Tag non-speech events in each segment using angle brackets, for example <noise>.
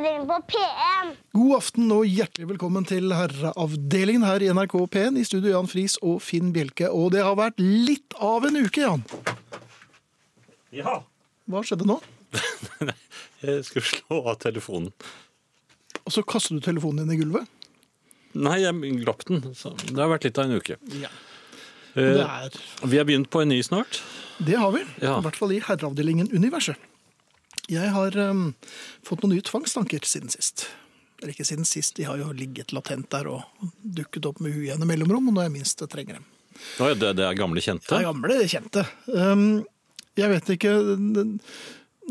Herreavdelingen på P1. God aften og hjertelig velkommen til Herreavdelingen her i NRK P1. I studio Jan Friis og Finn Bjelke. Og det har vært litt av en uke, Jan. Ja. Hva skjedde nå? <laughs> Jeg skulle slå av telefonen. Og så kastet du telefonen din i gulvet. Nei, jeg glapp den. Så det har vært litt av en uke. Ja. Eh, Det, er, Vi har begynt på en ny snart. det har vi. Ja. I hvert fall i Herreavdelingen Universet. Jeg har um, fått noen nye tvangstanker siden sist. Eller ikke siden sist, de har jo ligget latent der og dukket opp med ujevne mellomrom, og når jeg minst trenger dem. Å, ja, det, det er gamle Det kjente. er gamle, kjente. Um, jeg vet ikke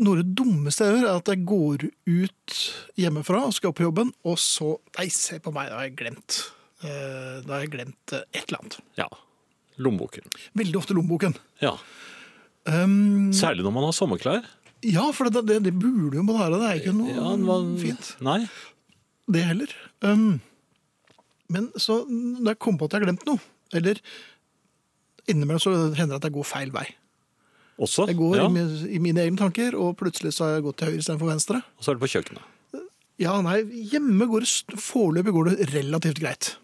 Noe av det dummeste jeg gjør, er at jeg går ut hjemmefra og skal på jobben, og så Nei, se på meg, da har jeg glemt. Uh, Da har jeg glemt eh, et eller annet. Ja. Lommeboken. Veldig ofte lommeboken. Ja. Um, Særlig når man har sommerklær. Ja, for det, det, det burde jo være det. Det er ikke noe Ja, var... fint, Nei. det heller. Um, men så da jeg kom på at jeg har glemt noe, eller innimellom så hender det at jeg går feil vei. Også. Jeg går ja. i, i mine egne tanker, og plutselig så har jeg gått til høyre istedenfor venstre. Og så er det på kjøkkenet. Ja, nei, hjemme går det foreløpig går det relativt greit.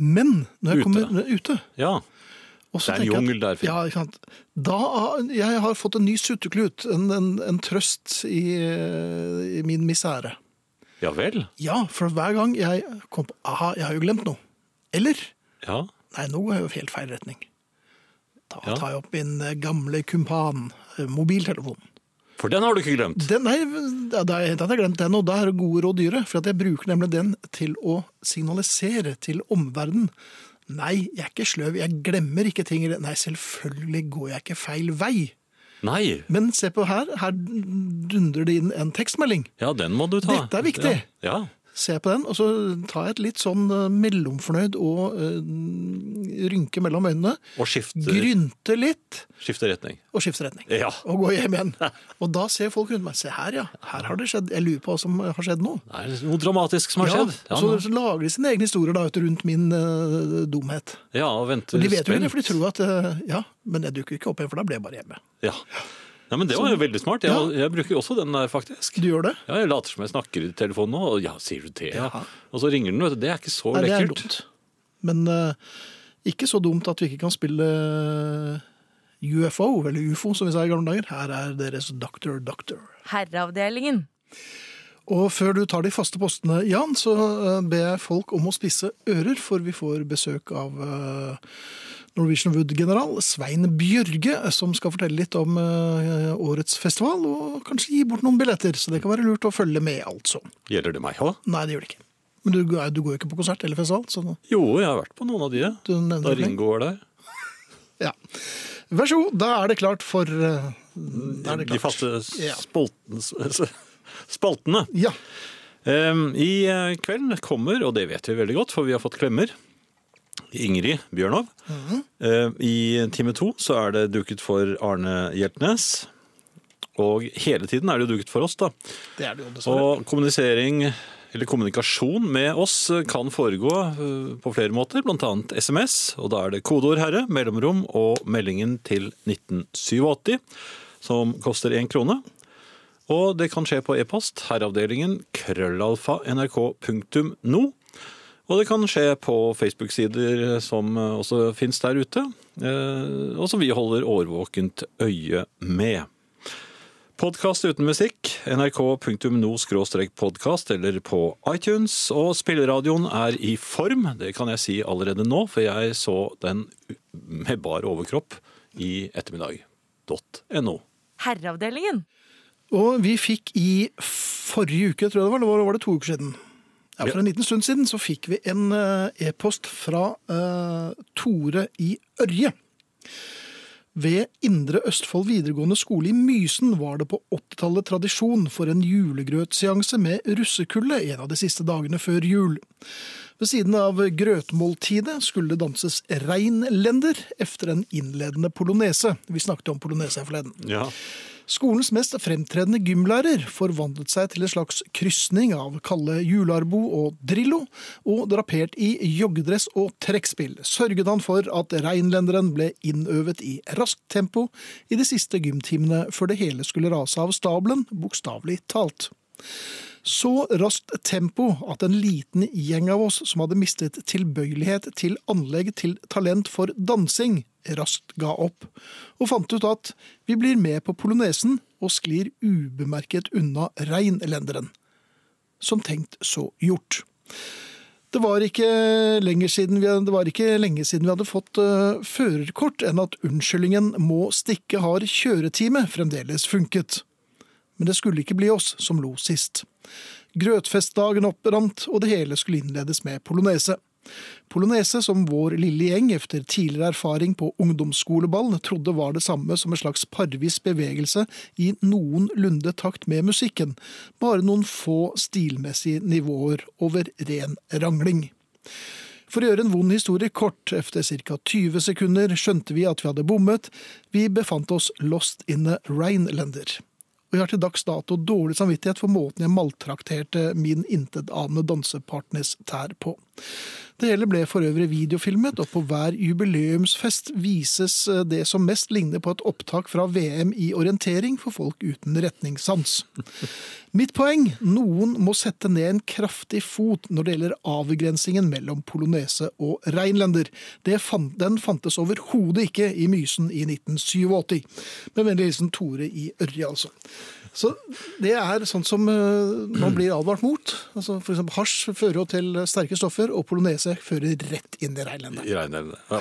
Men når jeg Ute. kommer ute Ja. Og så Det er en jungel der, Ja, ikke sant. Da jeg har fått en ny sutteklut, en, en, en trøst i, i min misere. Ja vel. Ja, for hver gang jeg kom på Aha, jeg har jo glemt noe. Eller Ja. Nei, nå går jeg jo helt feil retning. Da Ja. tar jeg opp min eh, gamle kumpan, eh, mobiltelefonen. For den har du ikke glemt. Den, nei, da har jeg glemt den, og da er det gode råd dyre. For at jeg bruker nemlig den til å signalisere til omverdenen. Nei, jeg er ikke sløv, jeg glemmer ikke ting. Nei, selvfølgelig går jeg ikke feil vei. Nei. Men se på her, her dundrer det inn en tekstmelding. Ja, den må du ta. Dette er viktig. Ja. ja. Se på den, og så tar jeg et litt sånn eh, mellomfornøyd og eh, rynke mellom øynene. Og skifter. Grynte litt, Skifter retning. og skifter retning. Ja. Og gå hjem igjen. <laughs> Og da ser folk rundt meg. Se her, ja. Her har det skjedd. Jeg lurer på hva som har skjedd nå. Det er noe dramatisk som har Ja, skjedd. Ja, så, så lager de sine egne historier da, rundt min eh, dumhet. ja og venter spent. de vet jo ikke det, for de tror at eh, Ja, men jeg dukker ikke opp igjen, for da blir jeg bare hjemme. Ja. Nei, men det var jo veldig smart. Jeg, Ja. jeg bruker også den der, faktisk. Du gjør det? Ja, Jeg later som jeg snakker i telefonen nå, og ja, sier du det? Ja. Ja. Og så ringer den, vet du. Det er ikke så Nei, det er dumt. Men uh, ikke så dumt at vi ikke kan spille eh, UFO, eller UFO som vi sa i gamle dager. Her er deres Doctor Doctor. Herreavdelingen. Og før du tar de faste postene, Jan, så eh, ber jeg folk om å spisse ører, for vi får besøk av eh, Norwegian Wood-general Svein Bjørge, som skal fortelle litt om eh, årets festival, og kanskje gi bort noen billetter. Så det kan være lurt å følge med, altså. Gjelder det meg òg? Nei, det gjør det ikke. Men du, du går jo ikke på konsert eller festival, så Jo, jeg har vært på noen av de. du Da det. Ringo var der. Ja. Vær så god, da er det klart for eh, det klart. De faste spolten, spaltene. Ja. I kvelden kveld kommer, og det vet vi veldig godt, for vi har fått klemmer, Ingrid Bjørnov. Mm -hmm. I time to så er det duket for Arne Hjeltnes. Og hele tiden er det jo duket for oss, da. Det er det jo dessverre. Og kommunisering, eller kommunikasjon med oss kan foregå eh, på flere måter, annet SMS. Og da er det kodeord herre, mellomrom og meldingen til 1987, som koster én krone. Og det kan skje på e-post, herreavdelingen, krøllalfa, nrk.no. Og det kan skje på Facebook-sider som også finnes der ute, eh, og som vi holder årvåkent øye med. Podkast uten musikk, nrk.no-podkast eller på iTunes. Og spilleradioen er i form, det kan jeg si allerede nå, for jeg så den med bar overkropp i ettermiddag.no. Herreavdelingen. Og vi fikk i forrige uke, tror jeg det var, eller var det to uker siden? Ja, For en liten stund siden så fikk vi en eh, e-post fra uh, Tore i Ørje. Ved Indre Østfold videregående skole i Mysen var det på 80-tallet tradisjon for en julegrøtseanse med russekulde en av de siste dagene før jul. Ved siden av grøtmåltidet skulle det danses reinlender efter en innledende polonese. Vi snakket om polonese her forleden. Ja. Skolens mest fremtredende gymlærer forvandlet seg til en slags krysning av Kalle Jularbo og Drillo, og drapert i joggedress og trekkspill sørget han for at reinlenderen ble innøvet i raskt tempo i de siste gymtimene før det hele skulle rase av stabelen, bokstavelig talt. Så raskt tempo at en liten gjeng av oss som hadde mistet tilbøyelighet til anlegg til talent for dansing, raskt ga opp, og fant ut at vi blir med på polonesen og sklir ubemerket unna reinelenderen. Som tenkt, så gjort. Det var ikke, siden vi, det var ikke lenge siden vi hadde fått uh, førerkort enn at unnskyldningen 'må stikke har kjøretime' fremdeles funket. Men det skulle ikke bli oss som lo sist. Grøtfestdagen opprant, og det hele skulle innledes med polonese. Polonese som vår lille gjeng efter tidligere erfaring på ungdomsskoleball trodde var det samme som en slags parvis bevegelse i noenlunde takt med musikken, bare noen få stilmessige nivåer over ren rangling. For å gjøre en vond historie kort, efter ca. 20 sekunder skjønte vi at vi hadde bommet, vi befant oss lost in a Rhinelander. Og jeg har til dags dato dårlig samvittighet for måten jeg maltrakterte min intetanende dansepartners tær på. Det hele ble for øvrig videofilmet, og på hver jubileumsfest vises eh, det som mest ligner på et opptak fra VM i orientering for folk uten retningssans. Mitt poeng noen må sette ned en kraftig fot når det gjelder avgrensingen mellom polonese og reinlender. Den fantes overhodet ikke i Mysen i 1987. Med vennlig hilsen Tore i Ørje, altså. Så det er sånn som eh, man blir advart mot. Altså for eksempel hasj fører jo til sterke stoffer, og polonese fører rett inn i reinlender. I reinlender. Ja.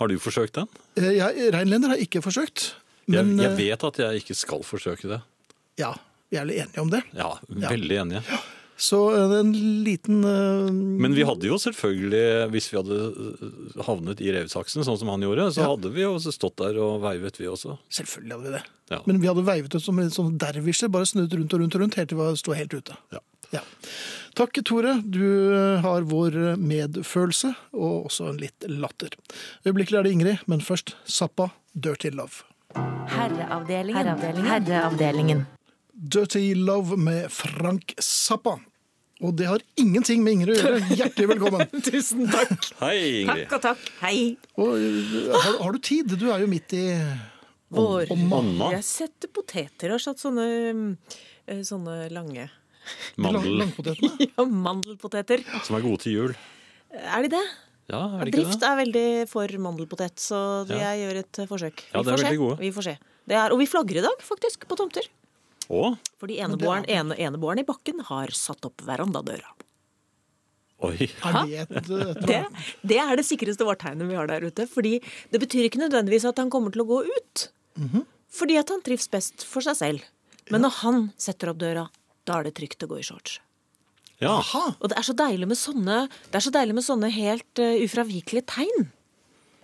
Har du forsøkt den? Eh, Jeg, reinlender har jeg ikke forsøkt, men jeg jeg, vet at jeg ikke skal forsøke det. ja, vi er litt enige om det. Ja, veldig enig. Så eh, en liten uh, Men vi hadde jo selvfølgelig, hvis vi hadde øh, havnet i revsaksen, sånn som han gjorde, så Ja. hadde vi jo stått der og veivet, vi også. Selvfølgelig hadde vi det. Ja. Men vi hadde veivet som en sånn dervisjer, bare snudd rundt og rundt og rundt helt til vi sto helt ute. Ja. Ja. Takk, Tore. Du eh, har vår medfølelse, og også en litt latter. Øyeblikkelig er det Ingrid, men først Zappa, Dirty Love. Herreavdelingen. Herreavdelingen. Herreavdelingen. Dirty Love med Frank Zappa. Og det har ingenting med Ingrid å gjøre. Hjertelig velkommen. <laughs> Tusen takk. Hei, Ingrid. Takk og takk. Hei. Og, eh, har, har du tid? Du er jo midt i Vår. Omma. Jeg setter poteter og har satt sånne, eh, sånne lange Mandel, langpotetene. <laughs> ja, mandelpoteter. som er gode til jul. Er de det? Ja, er det ikke Drift det? er veldig for mandelpotet, så Ja. gjør et forsøk. Ja, Vi det er får se. gode. Vi får se. Det er, og vi flagger i dag, faktisk, på tomter. Å, Fordi eneboeren, ene, eneboeren i bakken har satt opp verandadøra. oi. Er det et, et Det, det er det sikreste vårtegnet vi har der ute. Fordi det betyr ikke nødvendigvis at han kommer til å gå ut. Mhm. Fordi at han trives best for seg selv. Men når han setter opp døra, da er det trygt å gå i shorts. Ja, Og det er så deilig med sånne, det er så deilig med sånne helt uh, ufravikelige tegn.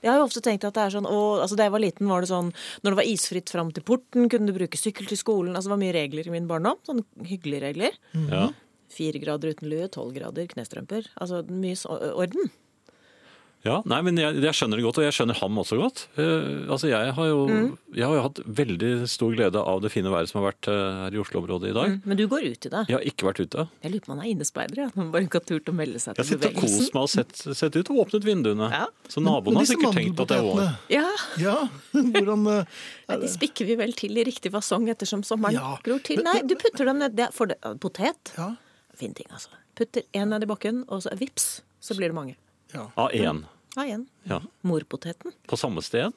Jeg har jo ofte tenkt at det er sånn, og, altså Da jeg var liten, var det sånn Når det var isfritt fram til porten, kunne du bruke sykkel til skolen. altså Det var mye regler i min barndom. Sånne hyggelige regler. ja. Fire grader uten lue, tolv grader knestrømper. Altså mye så, orden. Ja, nei, men jeg, jeg skjønner det godt, og jeg skjønner ham også godt. Uh, altså, jeg har, jo, Mm. jeg har jo hatt veldig stor glede av det fine været som har vært uh, her i Oslo-området i dag. Men du går ut i det. Jeg har ikke vært ute. Jeg lurer på om han er innespeider. Ja. man bare ikke har turt å melde seg Jeg har Jeg sittet og kost meg og sett, sett ut og åpnet vinduene. Ja. Så naboene har sikkert tenkt at det er vår. Ja, Ja, <laughs> hvordan eh, er De spikker vi vel til i riktig fasong ettersom sommeren Ja. gror til. Nei, du putter dem ned det er for det, Potet. Ja, Fin ting, altså. Putter én ned i bakken, og så vips, så blir det mange. ja. Av én. Ja, igjen. Ja. Morpoteten. På samme sted?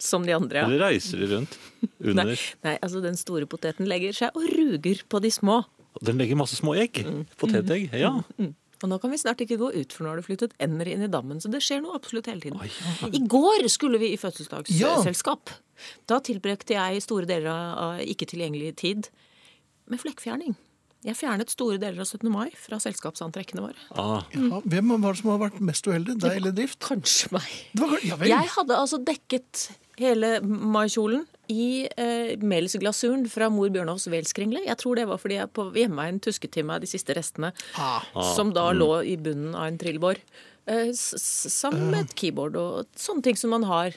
Som de andre, ja. Eller reiser de rundt? <laughs> Under? Nei, nei, altså den store poteten legger seg og ruger på de små. Den legger masse små egg. Mm. Potetegg. Ja. Og nå kan vi snart ikke gå ut, for nå har det flyttet ender inn i dammen. Så det skjer noe absolutt hele tiden. I går skulle vi i Ja. fødselsdagsselskap. Da tilbrakte jeg store deler av ikke tilgjengelig tid med flekkfjerning. Jeg fjernet store deler av 17. mai fra selskapsantrekkene våre. Ah, Ja, hvem var det som har vært mest uheldig? Deg eller Drift? Kanskje meg. Det var, ja. Jeg hadde altså dekket hele maikjolen i eh, melsglasuren fra mor Bjørnovs velskringle. Jeg tror det var fordi jeg på hjemmeveien tusket til meg de siste restene, Ah. som da lå i bunnen av en trillebår. Eh, sammen med et keyboard og sånne ting som man har.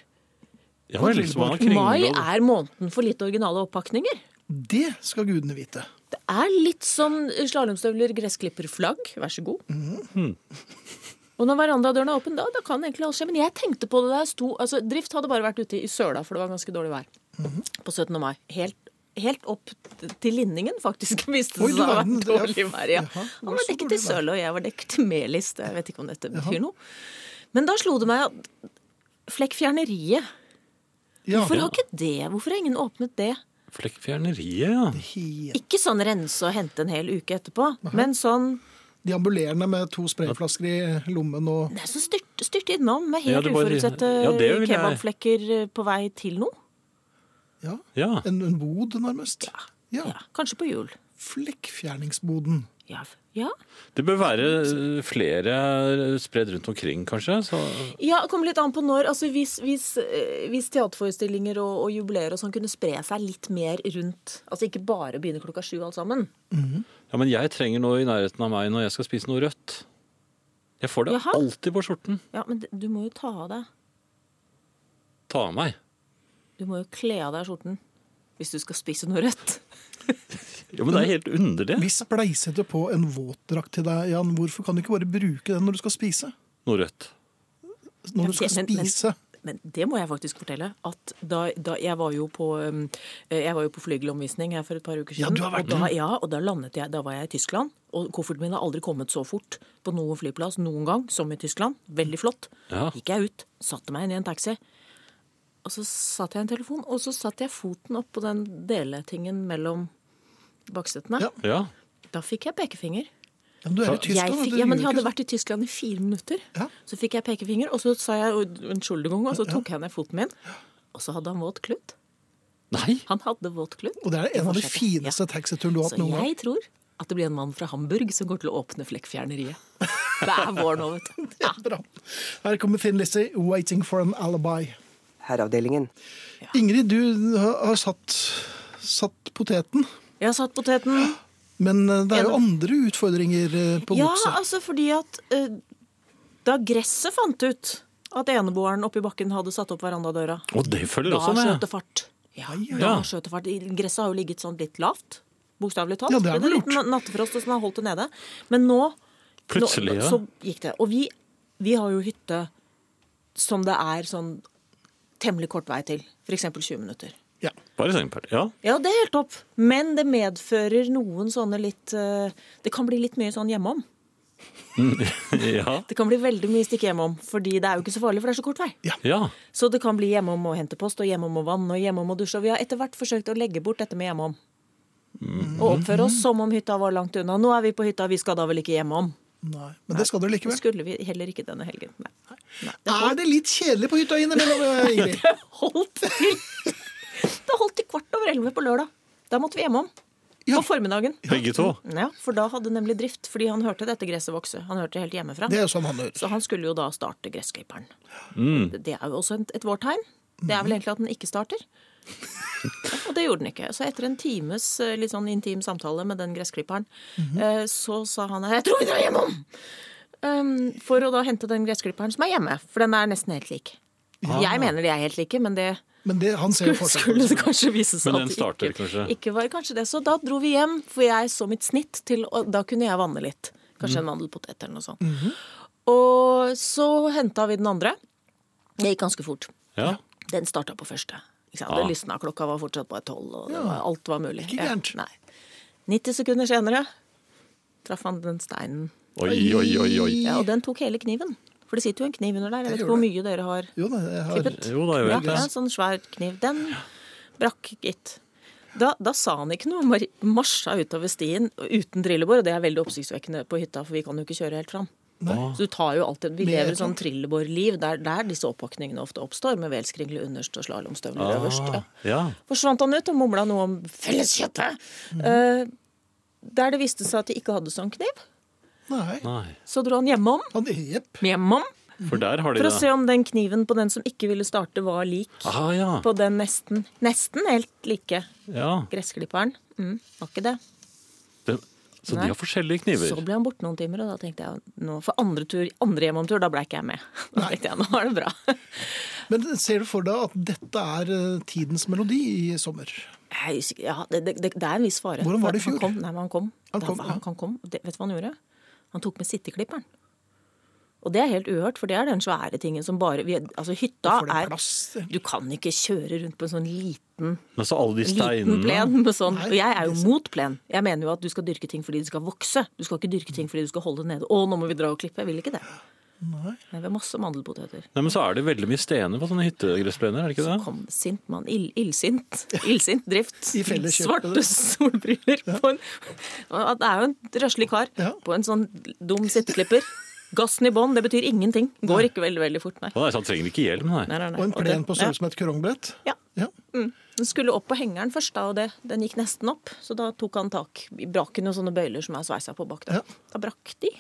ja liksom man har Mai er måneden for litt originale oppakninger. Det skal gudene vite. Det er litt som slalåmstøvler, gressklipper, flagg. Vær så god. Og når verandadøren er åpen, da, da kan egentlig alt skje. Men jeg tenkte på det jeg sto altså, Drift hadde bare vært ute i søla, for det var ganske dårlig vær. På 17. mai. Helt helt opp til linningen, faktisk, <laughs> viste det seg å være dårlig vær. Ja. Jaha, var Han var dekket i Søla søle, og jeg var dekket i melis. Jeg vet ikke om dette betyr noe. Men da slo det meg at flekkfjerneriet Ja, Hvorfor har ikke det? Hvorfor har ingen åpnet det? Flekkfjerneriet, ja. Ikke sånn rense og hente en hel uke etterpå, men sånn De ambulerende med to sprayflasker i lommen og Det er så styrt, styrt innom med helt ja, bare- uforutsette ja, kebabflekker på vei til noe. Ja, Ja. en, en bod, nærmest. Ja. Ja, kanskje på jul. Flekkfjerningsboden. Ja. Ja. Det bør være flere spredd rundt omkring, kanskje. Så, Ja, det kommer litt an på når. Altså, hvis, hvis, eh, hvis teaterforestillinger og, og jubileer og sånn kunne spre seg litt mer rundt Altså ikke bare begynne klokka sju alt sammen. ja, men jeg trenger noe i nærheten av meg når jeg skal spise noe rødt. Jeg får det Jaha. alltid på skjorten. Ja, men du må jo ta av deg. Ta av meg. Du må jo kle av deg skjorten hvis du skal spise noe rødt. <laughs> Jo, men det er helt underlig. Hvis bleisete på en våtdrakt til deg, Jan, hvorfor kan du ikke bare bruke den når du skal spise? Noe rødt. Når du skal spise. Men det må jeg faktisk fortelle. At da, da jeg var jo på um, jeg var jo på flygelomvisning her for et par uker siden. Ja, du har vært og da, ja, og da landet jeg, da var jeg i Tyskland. Og kofferten min har aldri kommet så fort på noen flyplass noen gang som i Tyskland. Veldig flott. Ja. Gikk jeg ut, satte meg inn i en taxi. Og så satt jeg en telefon, og så satte jeg foten opp på den deletingen mellom bakstøttene. Ja. Ja. Da fikk jeg pekefinger. Ja, men du er i Jeg Tyskland. fikk, ja, men jeg hadde vært i Tyskland i fire minutter. Ja. Så fikk jeg pekefinger, og så sa jeg unnskyldning, og så tok jeg ned foten min. Og så hadde han våt klut. Nei. Han hadde våt klut. Og det er en av de fineste fineste taxiturene du har hatt noen gang. jeg tror at det blir en mann fra Hamburg som går til å åpne flekkfjerneriet. Det er vår nå, vet du. <laughs> Ja. Bra. Her kommer Finn Lizzie, 'Waiting for an Alibi'. Herreavdelingen. Ingrid, du har satt, satt poteten. Jeg har satt poteten. Men eh, det er jo andre utfordringer på på Ja, godset. altså fordi at eh, da gresset fant ut at eneboeren oppi bakken hadde satt opp verandadøra Og det følger Da også med. skjøt det fart. Ja, ja, da ja. skjøt det fart. Gresset har jo ligget sånn litt lavt. Bokstavelig talt. Ja, det har Men det en liten nattefrost sånn har holdt det nede. Men nå, Plutselig, nå ja. så gikk det. Og vi, vi har jo hytte som det er sånn temmelig kort vei til. F.eks. 20 minutter. Ja. Bare eksempel. Ja. Ja, det er helt topp. Men det medfører noen sånne litt eh, Det kan bli litt mye sånn hjemom. <laughs> ja. Det kan bli veldig mye stikk hjemom, fordi det er jo ikke så farlig, for det er så kort vei. Ja. Så det kan bli hjemom å hente post, og hjemom å vanne, og hjemom å dusje. Og vi har etter hvert forsøkt å legge bort dette med hjemom. Og oppføre oss som om hytta var langt unna. Nå er vi på hytta, vi skal da vel ikke hjemom? Nei, men det skal dere Det skulle vi heller ikke denne helgen. Nei. Nei. Det Er det litt kjedelig på hytta innimellom, <laughs> Ingrid? det holdt til Det holdt til kvart over elleve på lørdag. Da måtte vi hjemom. Ja. På formiddagen. Begge to. Ja, For da hadde nemlig drift, fordi han hørte dette gresset vokse. Han hørte det helt hjemmefra. Det er jo sånn han hører. Så han skulle jo da starte gressklipperen. Mm. Det er jo også et, et vårtegn. Det er vel egentlig at den ikke starter. <laughs> Og det gjorde den ikke. Så etter en times eh, litt sånn intim samtale med den gressklipperen, eh, så sa han jeg tror vi drar hjemom! Um, for å da hente den gressklipperen som er hjemme, for den er nesten helt lik. Jeg mener de er helt like, men det Men det, han ser skulle, skulle det kanskje vise seg at starter ikke, kanskje? ikke var kanskje det. Så da dro vi hjem, for jeg så mitt snitt til å Da kunne jeg vanne litt. Kanskje en mandelpotet eller noe sånt. Og så henta vi den andre. Det gikk ganske fort. Ja. Den starta på første. Ikke sant? Ah. Det lysna, klokka var fortsatt bare tolv, og det var, alt var mulig. Ikke gærent. Ja, nei. 90 sekunder senere traff han den steinen. Oi, oi, oi, oi. Ja, og den tok hele kniven. For det sitter jo en kniv under der. Jeg vet ikke hvor mye dere har Jo da, har klippet. Jo da, jeg Ja, det. ja, sånn svær kniv. Den brakk, gitt. Da, da sa han ikke noe, Han marsja utover stien uten trillebår. Og det er veldig oppsiktsvekkende på hytta, for vi kan jo ikke kjøre helt fram. Nei. Så du tar jo alltid, Vi Med lever et sånn trillebårliv der, der disse oppakningene ofte oppstår, med velskringle underst og slalåmstøvler øverst. Ja. Ah, ja. Forsvant han ut og mumla noe om felleskjøttet. Eh, der det viste seg at de ikke hadde sånn kniv, Nei. Nei. så dro han hjemom. Han, jepp. hjemom For der har de for å det. se om den kniven på den som ikke ville starte, var lik Aha, ja. på den nesten, nesten helt like ja. gressklipperen. Mm, var ikke det. Det, så Nei. de har forskjellige kniver. Så ble han borte noen timer, og da tenkte jeg nå, for andre, tur, andre hjemomtur, da ble ikke jeg med. <laughs> Da tenkte jeg, nå er det bra. <laughs> Men ser du for deg at dette er eh, tidens melodi i sommer? Jeg. Ja, det, det, det er en viss fare. Hvordan var det i Han fjor? kom, nei, men han kom. Han Da- ja. han, han kom. Vet du hva han gjorde? Han tok med sitteklipperen. Og det er helt uhørt, for det er den svære tingen som bare vi, Altså, hytta er plass. Du kan ikke kjøre rundt på en sånn liten Men så alle de liten steinene plen med sånn. Nei, Og jeg er jo mot plen. Jeg mener jo at du skal dyrke ting fordi de skal vokse. Du skal ikke dyrke ting fordi du skal holde det nede. Å, nå må vi dra og klippe. Jeg vil ikke det. Nei. Det er masse mandelpoteter. Nei, men så er det veldig mye stener på sånne hyttegressplener, er det ikke det? Så kom det sint mann. Ill, illsint. <laughs> Illsint drift. I. Svarte solbriller på en Det er jo en røslig kar Ja. på en sånn dum sitteklipper. Gassen i bånn, det betyr ingenting. Går ikke veldig veldig fort, nei. Nei, så han trenger ikke hjelm, nei. nei, nei, nei. Og en plen på ja. størrelse med et krongbrett. Ja. Ja. Den skulle opp på hengeren først, da, og det, den gikk nesten opp. Så da tok han tak i noen og sånne bøyler som er sveisa på bak. der. Ja. da brakk de.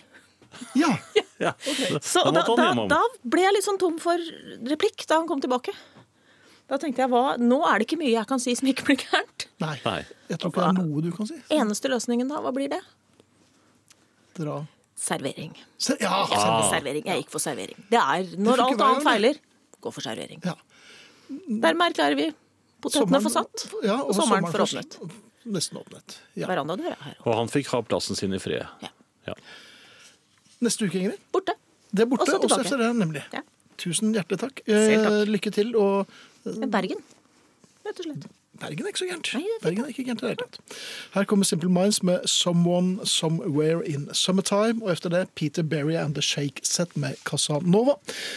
ja. <laughs> Ja. Så Da da, da, ble jeg litt sånn tom for replikk da han kom tilbake. Da tenkte jeg, hva, Nå er det ikke mye jeg kan si som ikke blir gærent. Nei. Jeg tror ikke det er noe du kan si. Eneste løsningen da, hva blir det? Dra. Servering. Ser ja, Ja, servering. servering. Jeg gikk for servering. Det er når det alt annet feiler, gå for servering. Ja. Dermed erklærer vi potetene for satt, Ja, og sommeren for for- åpnet. Nesten åpnet. Ja. Verandadøra her. Og han fikk ha plassen sin i fred. Ja. Ja. Neste uke, Ingrid. Borte. Det er borte, Og så er det, nemlig. Ja. Tusen hjertelig takk. Selv takk. Eh, lykke til. Og Bergen, rett og slett. Bergen er ikke så gærent. Er Bergen er ikke gærent i det hele tatt. Her kommer Simple Minds med 'Someone Somewhere In Summertime'. Og etter det Peter Berry and The Shake Set med Casanova.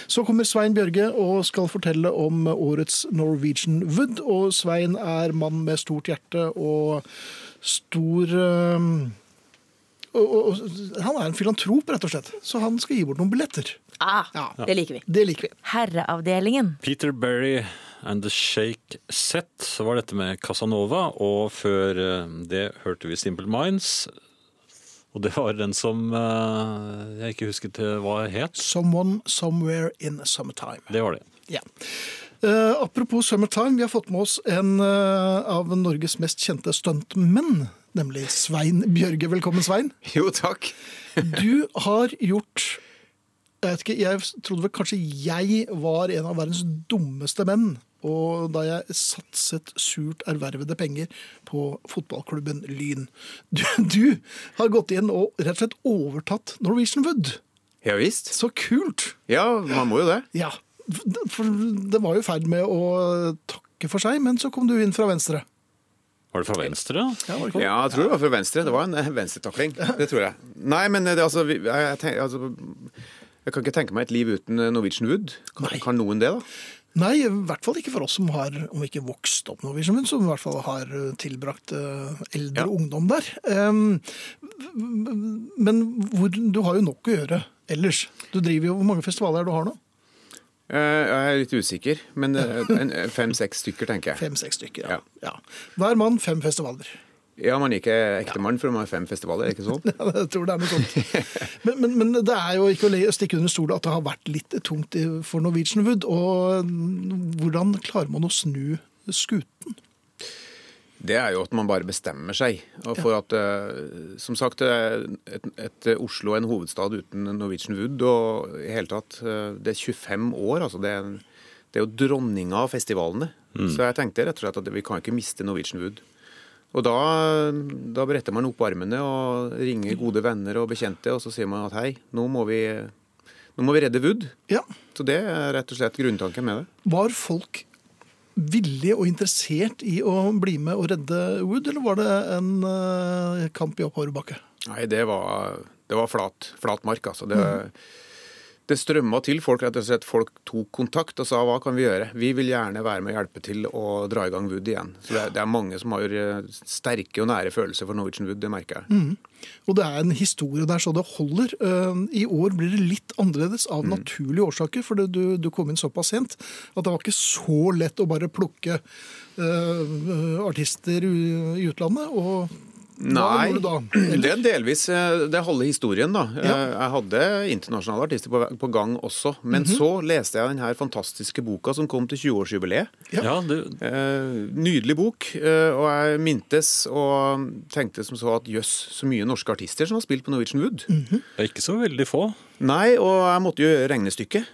Så kommer Svein Bjørge og skal fortelle om årets Norwegian Wood. Og Svein er mann med stort hjerte og stor eh, og, og, han er en filantrop, rett og slett. Så han skal gi bort noen billetter. Ah, Ja. Det liker vi. Det liker vi. Herreavdelingen. Peter Berry and The Shake Set så var dette med Casanova, og før eh, det hørte vi Simple Minds. Og det var den som eh, jeg ikke husket eh, hva het. 'Someone Somewhere In Summertime'. Det var det. Ja. Eh, apropos Summertime, vi har fått med oss en uh, av Norges mest kjente stuntmenn, nemlig Svein Bjørge. Velkommen, Svein. <laughs> Jo, takk. <laughs> Du har gjort jeg, vet ikke, jeg trodde vel kanskje jeg var en av verdens dummeste menn. Og da jeg satset surt ervervede penger på fotballklubben Lyn. Du, du har gått inn og rett og slett overtatt Norwegian Wood. Ja visst. Så kult! Ja, man må jo det. Ja, for det var jo i ferd med å takke for seg, men så kom du inn fra venstre. Var det fra venstre? Ja, det? Ja, jeg tror det var fra venstre. Det var en eh, venstretakling. Det tror jeg. Nei, men det, altså, jeg, jeg, tenk- altså Jeg kan ikke tenke meg et liv uten eh, Norwegian Wood. Kan, kan noen det, da? Nei, i hvert fall ikke for oss som har, om ikke vokst opp Norwegian Wood, som i hvert fall har eh, tilbrakt eh, eldre Ja. ungdom der. Um, men hvor, du har jo nok å gjøre ellers. Du driver jo, Hvor mange festivaler er det du har nå? Eh, Jeg er litt usikker, men <laughs> eh, fem-seks stykker, tenker jeg. Fem-seks stykker. Ja. Ja. Hver mann fem festivaler. Ja, man er ikke ektemann for man har fem festivaler, er ikke sånn? <laughs> Ja, jeg tror det er noe sånt. <laughs> Men, men, men det er jo ikke å stikke under stol at det har vært litt tungt for Norwegian Wood. Og hvordan klarer man å snu skuten? Det er jo at man bare bestemmer seg. Og for at, eh, som sagt, eh, et, et Oslo er en hovedstad uten Norwegian Wood. Og i hele tatt, eh, det er 25 år. altså Det er, det er jo dronninga av festivalene. Så jeg tenkte rett og slett at vi kan ikke miste Norwegian Wood. Og da, da bretter man opp armene og ringer gode venner og bekjente, og så sier man at hei, nå må vi, nå må vi redde Wood. Ja, Så det er rett og slett grunntanken med det. Var folk villige og interessert i å bli med og redde Wood, eller var det en uh, kamp i oppoverbakke? Nei, det var, det var flat, flat mark, altså. Det, det strømma til. Folk rett og slett folk tok kontakt og sa hva kan vi gjøre? Vi vil gjerne være med og hjelpe til å dra i gang Wood igjen. Så det, er- det er mange som har eh, sterke og nære følelser for Norwegian Wood, det merker jeg. Og det er en historie der så det holder. Eh, I år blir det litt annerledes av naturlige årsaker, for du, du kom inn såpass sent at det var ikke så lett å bare plukke uh, artister i, utlandet. Og Nei, gjorde du da? <clears throat> det er delvis eh, det halve historien, da. Ja. Eh, Jeg hadde internasjonale artister på, på gang også. Men Mhm. så leste jeg den her fantastiske boka som kom til 20-årsjubileet. Ja. Ja, det, Eh, nydelig bok, og jeg mintes og tenkte som så at jøss, så mye norske artister som har spilt på Norwegian Wood. Mhm. det er ikke så veldig få. Nei, og jeg måtte jo gjøre regnestykket,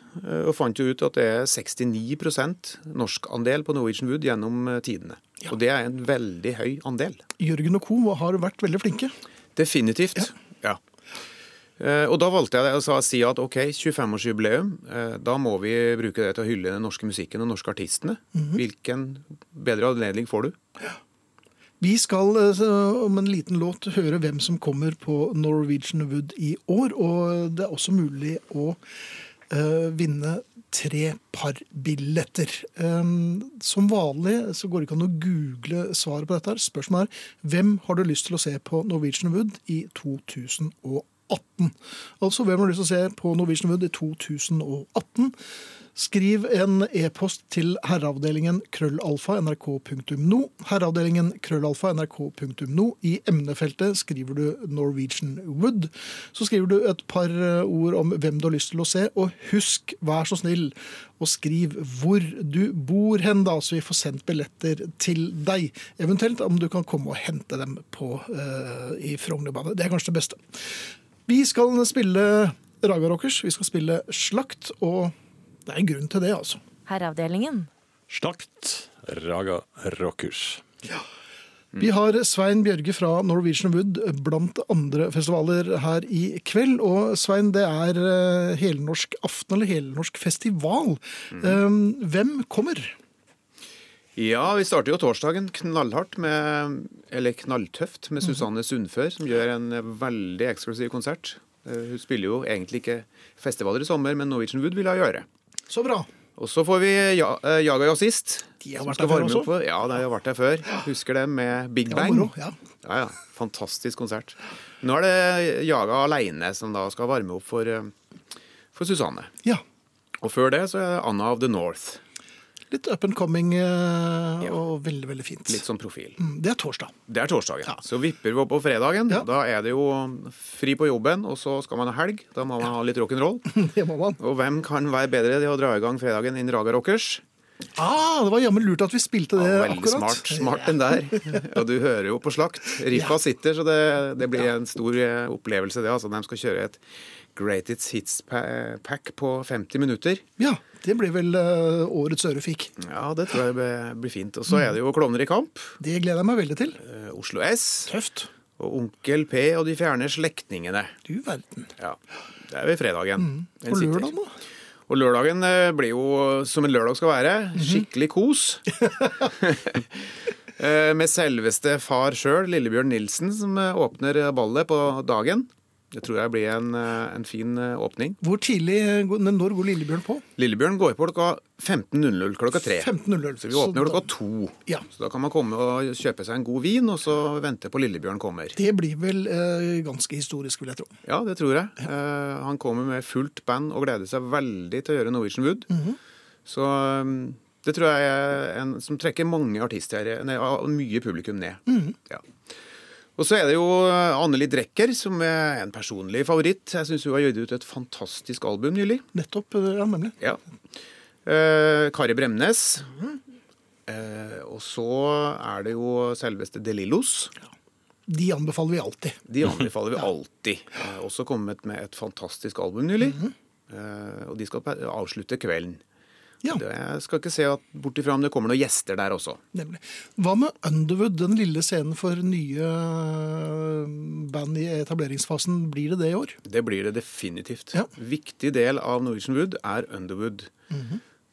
og fant jo ut at det er 69% norskandel på Norwegian Wood gjennom eh, tidene. Og det er en veldig høy andel. Jørgen og co. har vært veldig flinke. Definitivt. Ja. ja. Og da valgte jeg å si at ok, 25-årsjubileum, eh, da må vi bruke det til å hylle den norske musikken og norske artistene. Hvilken bedre anledning får du? Vi skal eh, om en liten låt høre hvem som kommer på Norwegian Wood i år. Og det er også mulig å eh, vinne tre par billetter. Um, som vanlig så går det ikke an å google svaret på dette. her. Spørsmålet er hvem har du lyst til å se på Norwegian Wood i 2018? Altså hvem har lyst til å se på Norwegian Wood i 2018? Skriv en e-post til herreavdelingen krøllalfa nrk.no. Herreavdelingen krøllalfa nrk.no. I emnefeltet skriver du Norwegian Wood. Så skriver du et par eh, ord om hvem du har lyst til å se, og husk, vær så snill, og skriv hvor du bor hen, da, så vi får sendt billetter til deg. Eventuelt om du kan komme og hente dem på, uh, i Frognerbadet. Det er kanskje det beste. Vi skal spille Raga Rockers, vi skal spille Slakt, og det er en grunn til det, altså. Herreavdelingen. Slakt Raga Rockers. Ja. Vi har Svein Bjørge fra Norwegian Wood blant andre festivaler her i kveld. Og Svein, det er eh, helnorsk aften eller helnorsk festival. Mm. Hvem kommer? Ja, vi starter jo torsdagen knallhardt med Eller knalltøft med Susanne Sundfør, som gjør en veldig eksklusiv konsert. Eh, Hun spiller jo egentlig ikke festivaler i sommer, men Norwegian Wood vil hun gjøre. Så bra. Og så får vi ja, eh, Jaga Jazzist. De har vært der før også. Ja, de har vært der før. Husker det med Big Bang. moro, ja. Ja, ja. Fantastisk konsert. Nå er det Jaga aleine som da skal varme opp for, eh, for Susanne. Ja. Og før det så er Anna of the North. Litt up and coming eh, og veldig, veldig fint. Litt sånn profil. Mm, Det er torsdag. Det er torsdagen. Ja. Så vipper vi opp på fredagen. Ja. Da er det jo fri på jobben, og så skal man ha helg. Da må man ha litt rock'n'roll. <laughs> Det må man. Og hvem kan være bedre til å dra i gang fredagen enn Raga Rockers? Ah, det var jammen lurt at vi spilte det Ja, veldig akkurat. smart. Smart den der. <laughs> Og du hører jo på slakt. Riffa Ja. sitter, så det, det blir en stor eh, opplevelse, det. Altså, de skal kjøre et Greatest Hits-pack på 50 minutter. Ja, det blir vel årets Øre fikk. Ja, det tror jeg blir fint. Og så er det jo Klovner i kamp. Det gleder jeg meg veldig til. eh, Oslo S. Tøft. Og Onkel P og De fjerne slektningene. Du verden. Ja, det er ved fredagen. Mm. Og lørdagen lørdag, da? Og lørdagen eh, blir jo som en lørdag skal være. Skikkelig kos. <laughs> Eh, Med selveste far sjøl, Lillebjørn Nilsen, som eh, åpner ballet på dagen. Det tror jeg blir en, eh, en fin eh, åpning. Hvor tidlig, går- når går Lillebjørn på? Lillebjørn går på klokka 15.00 klokka tre. 15.00. Så vi åpner Så klokka da- to. Ja. Så da kan man komme og kjøpe seg en god vin, og så vente på Lillebjørn kommer. Det blir vel eh, ganske historisk, vil jeg tro. Ja, det tror jeg. Eh, han kommer med fullt band og gleder seg veldig til å gjøre Norwegian Wood. Så um, det tror jeg er en som trekker mange artister, nei, mye publikum ned. Ja. Og så er det jo eh, Anneli Drecker, som er en personlig favoritt. Jeg syns hun har gitt ut et fantastisk album nylig. Nettopp. eh, Ja, nemlig. Ja. Eh, Kari Bremnes. Eh, og så er det jo selveste De Lillos. De anbefaler vi alltid. De <laughs> anbefaler vi alltid. Eh, også kommet med et fantastisk album nylig. Eh, og de skal avslutte kvelden. Ja, jeg skal ikke se bort ifra om det kommer noen gjester der også. nemlig. Hva med Underwood, den lille scenen for nye eh, band i etableringsfasen? Blir det det i år? Det blir det definitivt. Ja. Viktig del av Norwegian Wood er Underwood.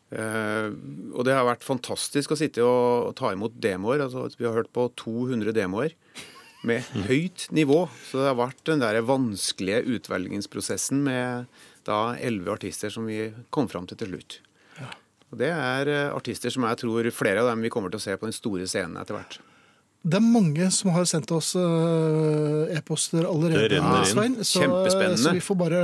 Eh, og det har vært fantastisk å sitte og ta imot demoer. Altså, vi har hørt på 200 demoer med <laughs> høyt nivå. Så det har vært den der vanskelige utvelgingsprosessen med da elleve artister som vi kom fram til til slutt. Og det er eh, artister som jeg tror flere av dem vi kommer til å se på den store scenen etter hvert. Det er mange som har sendt oss eh, e-poster allerede, Det. Svein. Så, Kjempespennende. så vi får bare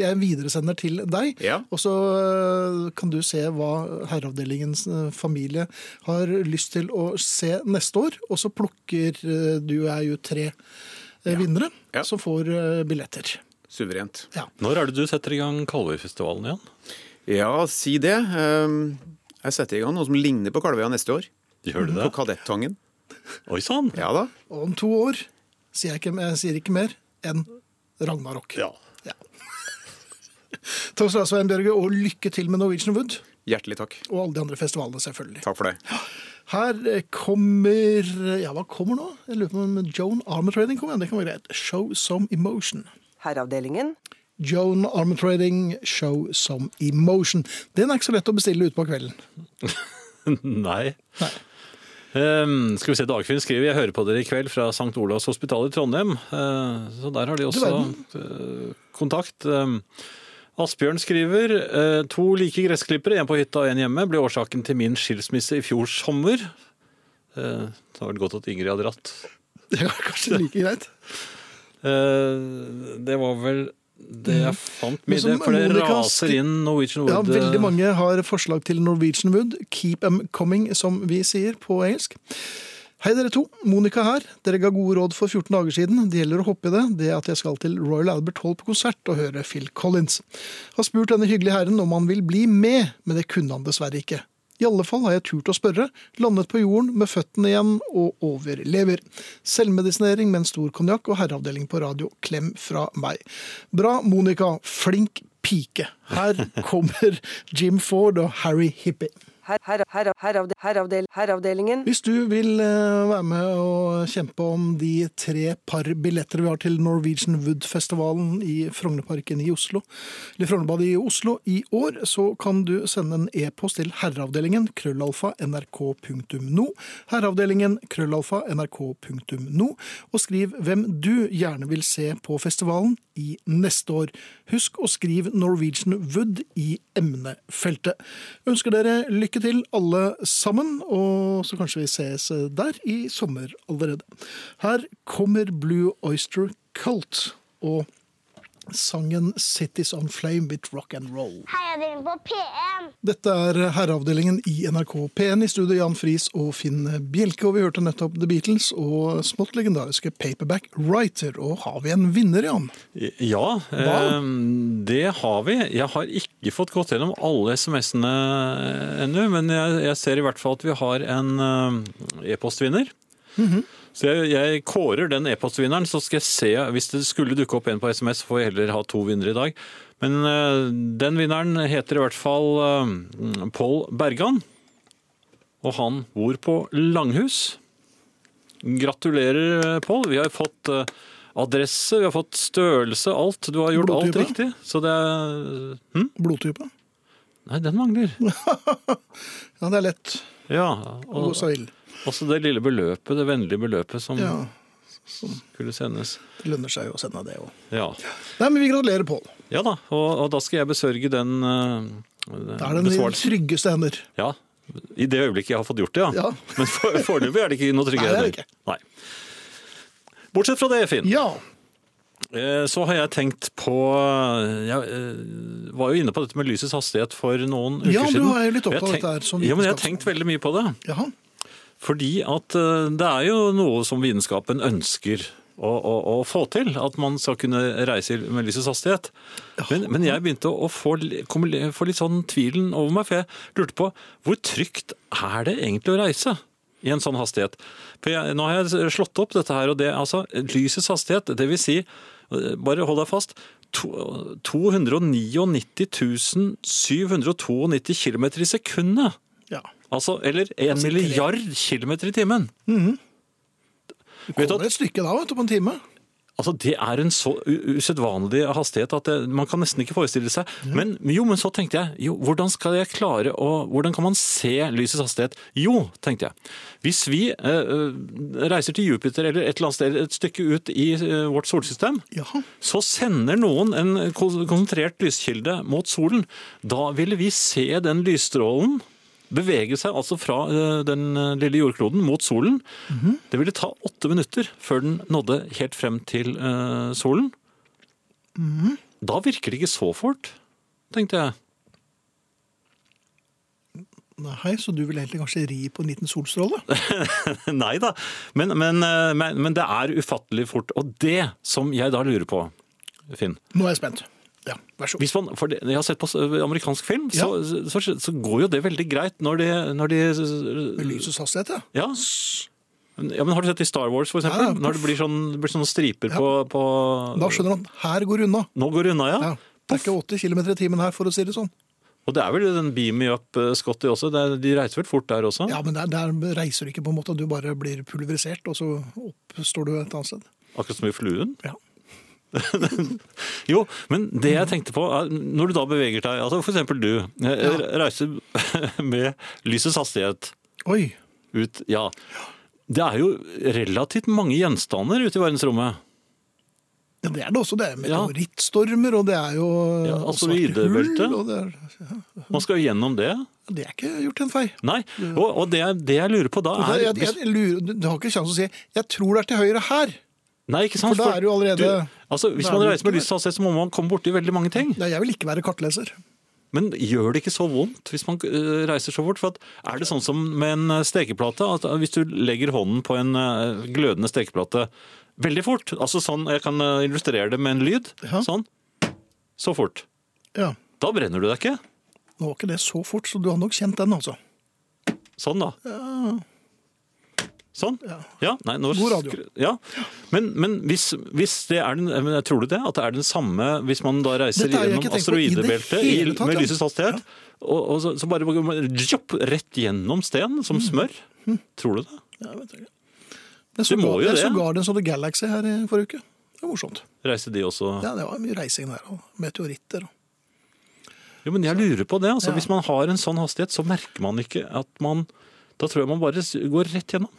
Jeg videresender til deg. Ja. Og så eh, kan du se hva Herreavdelingens familie har lyst til å se neste år. Og så plukker du du er jo tre ja. vinnere Ja. som får billetter. Suverent. Ja. Når er det du setter i gang Kalvøyfestivalen igjen? Ja, si det. Um, Jeg setter i gang noe som ligner på Kalvøya neste år. Gjør du det? På det? Kadettangen. Oi sann! Ja da. Og om to år sier jeg ikke, jeg sier ikke mer enn Ragnarok. Ja. <laughs> Takk skal du ha, Svein Bjørge, og lykke til med Norwegian Wood. Hjertelig takk. Og alle de andre festivalene, selvfølgelig. Takk for det. Her kommer Ja, hva kommer nå? Jeg lurer på om Joan Armatrading Trading kommer. Det kan være greit. Show some emotion. Herreavdelingen. Joan Armatrading, Show Some Emotion. Den er ikke så lett å bestille utpå kvelden. <laughs> Nei. Ehm, skal vi se, Dagfinn skriver jeg hører på dere i kveld fra St. Olavs hospital i Trondheim. Uh, så der har de også eh, kontakt. Um, Asbjørn skriver eh, to like gressklippere, en på hytta og en hjemme, ble årsaken til min skilsmisse i fjor sommer. Eh, det har vært godt at Ingrid hadde dratt. Det var kanskje like greit. Det var vel det jeg fant mye, det, for det raser inn Norwegian Wood. Ja, veldig eh, mange har forslag til Norwegian Wood. Keep them coming, som vi sier på engelsk. Hei dere to, Monica her. Dere ga gode råd for 14 dager siden. Det gjelder å hoppe i det. Det at jeg skal til Royal Albert Hall på konsert og høre Phil Collins. Har spurt denne hyggelige herren om han vil bli med, men det kunne han dessverre ikke. I alle fall har jeg turt å spørre, landet på jorden med føttene igjen og overlever. Selvmedisinering med en stor konjakk og herreavdeling på radio. Klem fra meg. Bra, Monica. Flink pike. Her <laughs> kommer Jim Ford og Harry Hippie. Her, her, her, herreavde, herreavdel, herreavdelingen. Hvis du vil eh, være med og kjempe om de tre par billetter vi har til Norwegian Wood-festivalen i Frognerparken i Oslo, eller Frognerbadet i Oslo i år, så kan du sende en e-post til herreavdelingen krøllalfa nrk.no, herreavdelingen krøllalfa nrk.no, og skriv hvem du gjerne vil se på festivalen i neste år. Husk å skrive Norwegian Wood i emnefeltet. Ønsker dere lykke til alle sammen, og så kanskje vi ses der i sommer allerede. Her kommer Blue Oyster Cult og sangen Cities on Flame with Rock and Roll. Heiavdelingen på P1. Dette er herreavdelingen i NRK P1 i studio Jan Friis og Finn Bjelke, og vi hørte nettopp The Beatles og smått legendariske Paperback Writer. Og har vi en vinner, Jan? Ja, eh, det har vi. Jeg har ikke fått gått gjennom alle SMS-ene ennå, men jeg, jeg ser i hvert fall at vi har en eh, e-postvinner. Så jeg, jeg kårer den e-postvinneren, så skal jeg se Hvis det skulle dukke opp en på SMS, får jeg heller ha to vinnere i dag. Men uh, den vinneren heter i hvert fall uh, Pål Bergan. Og han bor på Langhus. Gratulerer, eh, Pål. Vi har fått uh, adresse, vi har fått størrelse, alt. Du har gjort alt riktig. Så det er hm? Blodtype? Nei, den mangler. <laughs> Ja, det er lett Ja. Og. Også det lille beløpet, det vennlige beløpet som Ja, skulle sendes. det lønner seg jo å sende det òg. Ja. Nei, men vi gratulerer, Pål. ja da, og, og da skal jeg besørge den uh, Da er det den besvarelsen. tryggeste hender. Ja. I det øyeblikket jeg har fått gjort det, ja. Ja. <laughs> Men for- er det ikke noe trygge Nei, det er det hender. ikke. Nei. Bortsett fra det, Finn. Ja. Eh, Så har jeg tenkt på Jeg eh, var jo inne på dette med lysets hastighet for noen uker siden. Ja, du har er jo litt opptatt av dette her som Ja, men jeg har tenkt veldig mye på det. Jaha. Fordi at eh, det er jo noe som vitenskapen ønsker å, å, å få til. At man skal kunne reise med lysets hastighet. Men, men jeg begynte å få, kom, få litt sånn tvilen over meg, for jeg lurte på hvor trygt er det egentlig å reise? I en sånn hastighet. For jeg, Nå har jeg slått opp dette her, og det altså lysets hastighet, det vil si eh, Bare hold deg fast. to- 299 792 km i sekundet. Ja. Altså, eller en Altså, milliard kilometer i timen. Mm Vet du kommer et stykke da, vet du, på en time. Altså, Det er en så usedvanlig hastighet at det, man kan nesten ikke forestille seg. Men jo, men så tenkte jeg, jo, hvordan skal jeg klare å Hvordan kan man se lysets hastighet? Jo, tenkte jeg. Hvis vi eh, eh, reiser til Jupiter eller et eller annet sted et stykke ut i eh, vårt solsystem, ja. så sender noen en kon- konsentrert lyskilde mot solen. Da ville vi se den lysstrålen bevege seg altså fra eh, den eh, lille jordkloden mot solen. Det ville ta åtte minutter før den nådde helt frem til eh, solen. Da virker det ikke så fort, tenkte jeg. Nei, så du vil egentlig kanskje ri på en liten solstråle? <laughs> Nei da, men, men, men, men det er ufattelig fort. Og det som jeg da lurer på, Finn Nå er jeg spent. Ja, vær så god. Hvis man, for det, jeg har sett på amerikansk film, så, så, så går jo det veldig greit når de, når de Med lysets hastighet, ja. ja. ja, men har du sett i Star Wars, for eksempel? Ja, ja. Når det blir, sånn, det blir sånne striper på, på Da skjønner han. Her går unna. Nå går unna, ja. Ja. Det er ikke 80 km i timen her, for å si det sånn. Og det er vel den beam me up-Scotty også. Det er, de reiser vel fort der også? Ja, men der, der reiser du ikke på en måte. Du bare blir pulverisert, og så oppstår du et annet sted. Akkurat som i fluen? Ja. <laughs> Jo, men det jeg tenkte på, er når du da beveger deg, altså eksempel du, ja. reiser <laughs> med lysets hastighet Oi. ut, ja. Det er jo relativt mange gjenstander ute i verdensrommet. Ja, det er det også. Det er Ja. meteorittstormer, og det er jo Ja, svarte hull, er, Man skal jo gjennom det. det er ikke gjort en feil. Nei, og, og det, det jeg lurer på da er... jeg, jeg, jeg, lurer, du har ikke kjangs å si 'jeg tror det er til høyre her'. Nei, ikke sant? For da er du allerede... allerede altså, Hvis man reiser med lyst til å se, så må man komme borti veldig mange ting. Nei, jeg vil ikke være kartleser. Men gjør det ikke så vondt hvis man øh, reiser så fort? For at, er det sånn som med en øh, stekeplate? At øh, hvis du legger hånden på en glødende stekeplate veldig fort altså sånn, Jeg kan illustrere det med en lyd. Ja. Sånn. Så fort. Ja. Da brenner du deg ikke. Nå var ikke det så fort, så du har nok kjent den, altså. Sånn, da. Sånn? Ja. nei, nå God radio. Ja. Men, men hvis, hvis det er den men Tror du det? At det er den samme hvis man da reiser gjennom asteroidebeltet med lysets hastighet? Og, og så, så bare jopp, rett gjennom sten Mm. som smør? Tror du det? Ja, vet jeg ikke. Jeg Du må så, jo jeg det. så Guardians of the Galaxy her i forrige uke. Det var morsomt. Reiser de også Ja, det var mye reising der, og meteoritter. Og. Jo, men jeg lurer på det. altså Ja. Hvis man har en sånn hastighet, så merker man ikke at man Da tror jeg man bare går rett gjennom.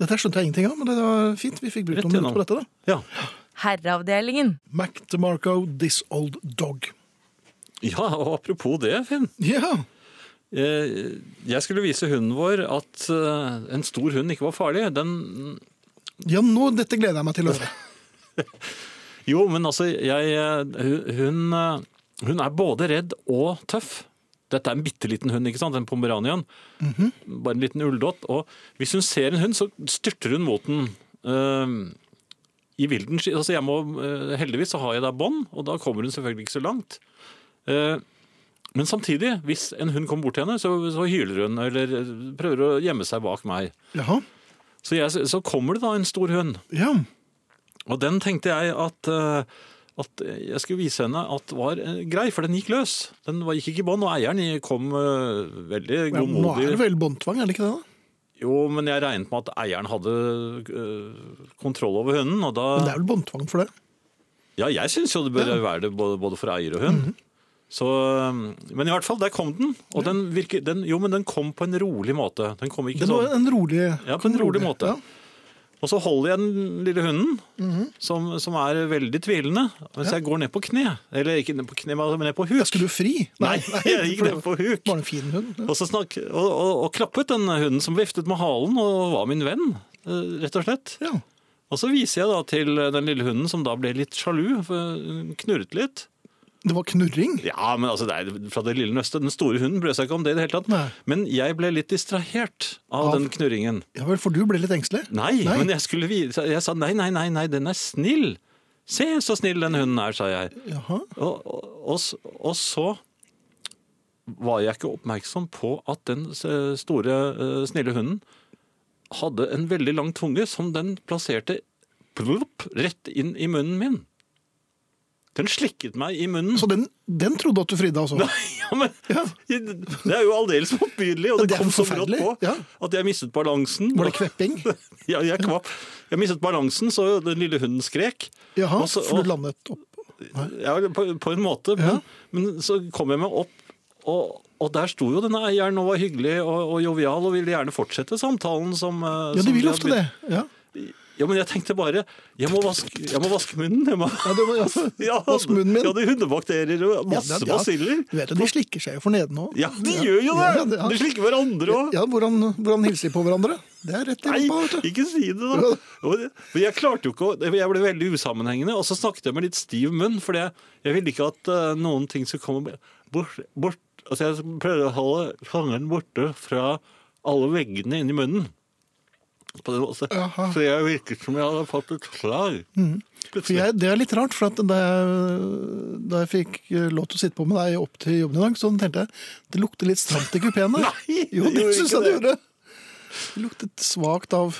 Dette skjønte jeg ingenting av, men det var fint. Vi fikk brukt noen minutter på dette. da. Ja. Herreavdelingen. Mac DeMarco, This Old Dog. ja, og apropos det, Finn. Ja, Eh, Jeg skulle vise hunden vår at eh, en stor hund ikke var farlig. Den ja nå, dette gleder jeg meg til å høre. <laughs> Jo, men altså, jeg eh, Hun, hun er både redd og tøff. Dette er en bitte liten hund, ikke sant? En pomeranian. Bare en liten ulldott. Og hvis hun ser en hund, så styrter hun mot den. Uh, I vilden. Altså, jeg må, uh, heldigvis så har jeg da bånd, og da kommer hun selvfølgelig ikke så langt. Uh, men samtidig, hvis en hund kommer bort til henne, så, så hyler hun eller eh, prøver å gjemme seg bak meg. Jaha. Så, jeg, så kommer det da en stor hund. Ja. Og den tenkte jeg at, at jeg skulle vise henne at var eh, grei, for den gikk løs. Den gikk ikke i bånd, og eieren kom veldig godmodig. ja nå er det vel båndtvang, er det ikke det? da? Jo, men jeg regnet med at eieren hadde eh, kontroll over hunden, og da Men det er vel båndtvang for det? Ja, jeg syns jo det bør være det både, for eier og hund. Mhm. Så, eh, men i hvert fall, der kom den. Og den virker, den, jo, men den kom på en rolig måte. Den kom ikke Det var sånn en rolig Ja, på en rolig måte. Ja. Og så holder jeg den lille hunden, Mhm. som, som er veldig tvilende, mens jeg går ned på kne. Eller ikke ned på kne, men ned på huk. Skulle du fri? Nei, <laughs> jeg gikk ned på huk. Var en fin hund? Ja. Og, så snakk, og, og, og klappet den hunden som viftet med halen og var min venn, eh, rett og slett. Ja. Og så viser jeg da til den lille hunden som da ble litt sjalu, knurret litt. Det var knurring? Ja, men altså, det er fra det lille nøstet. Den store hunden brød seg ikke om det i det hele tatt. Nei. Men jeg ble litt distrahert av Av- den knurringen. Ja vel, for du ble litt engstelig? Nei, men jeg skulle Jeg sa nei, nei, nei, nei, den er snill. Se så snill den hunden er, sa jeg. Jaha. Og, og, og, og så var jeg ikke oppmerksom på at den store, eh, snille hunden hadde en veldig lang tunge som den plasserte plup, rett inn i munnen min. Den slikket meg i munnen. Så den, den trodde at du fridde, altså? <laughs> Ja, men Det er jo aldeles motbydelig, og det, det kom så brått på ja. at jeg mistet balansen. Var det kvepping? <laughs> Ja, jeg kvapp. Jeg mistet balansen, så den lille hunden skrek. Jaha, Og så- for du landet opp? Ja, på, på en måte. Men, Ja. men så kom jeg meg opp, og, og der sto jo denne eieren og var hyggelig og, og jovial og ville gjerne fortsette samtalen som eh, Ja, de vil vi ofte det. Ja. Ja, men jeg tenkte bare Jeg må vaske, jeg må vaske munnen. Jeg må, Ja, du må <laughs> ja. ja, Vask munnen min. Ja, det er hundebakterier og masse Ja, basiller. Du vet jo, De slikker seg jo for neden òg. Ja, de gjør jo det! De slikker hverandre òg. Ja, hvordan, hvordan hilser de på hverandre? Det er rett i rumpa, vet du. ikke si det, da. Men jeg klarte jo ikke å Jeg ble veldig usammenhengende, og så snakket jeg med litt stiv munn, for jeg, jeg ville ikke at uh, noen ting skulle komme bort, bort Altså, jeg prøvde å holde fangeren borte fra alle veggene inni munnen. På den måten. Jaha. Så jeg virket som jeg hadde fått et slag. For jeg, det er litt rart, for at da jeg, da jeg fikk eh, lov til å sitte på med deg opp til jobben i dag, så tenkte jeg det lukter litt stramt i kupeen. <laughs> Nei, jo, det syns jeg det gjorde. Det luktet svakt av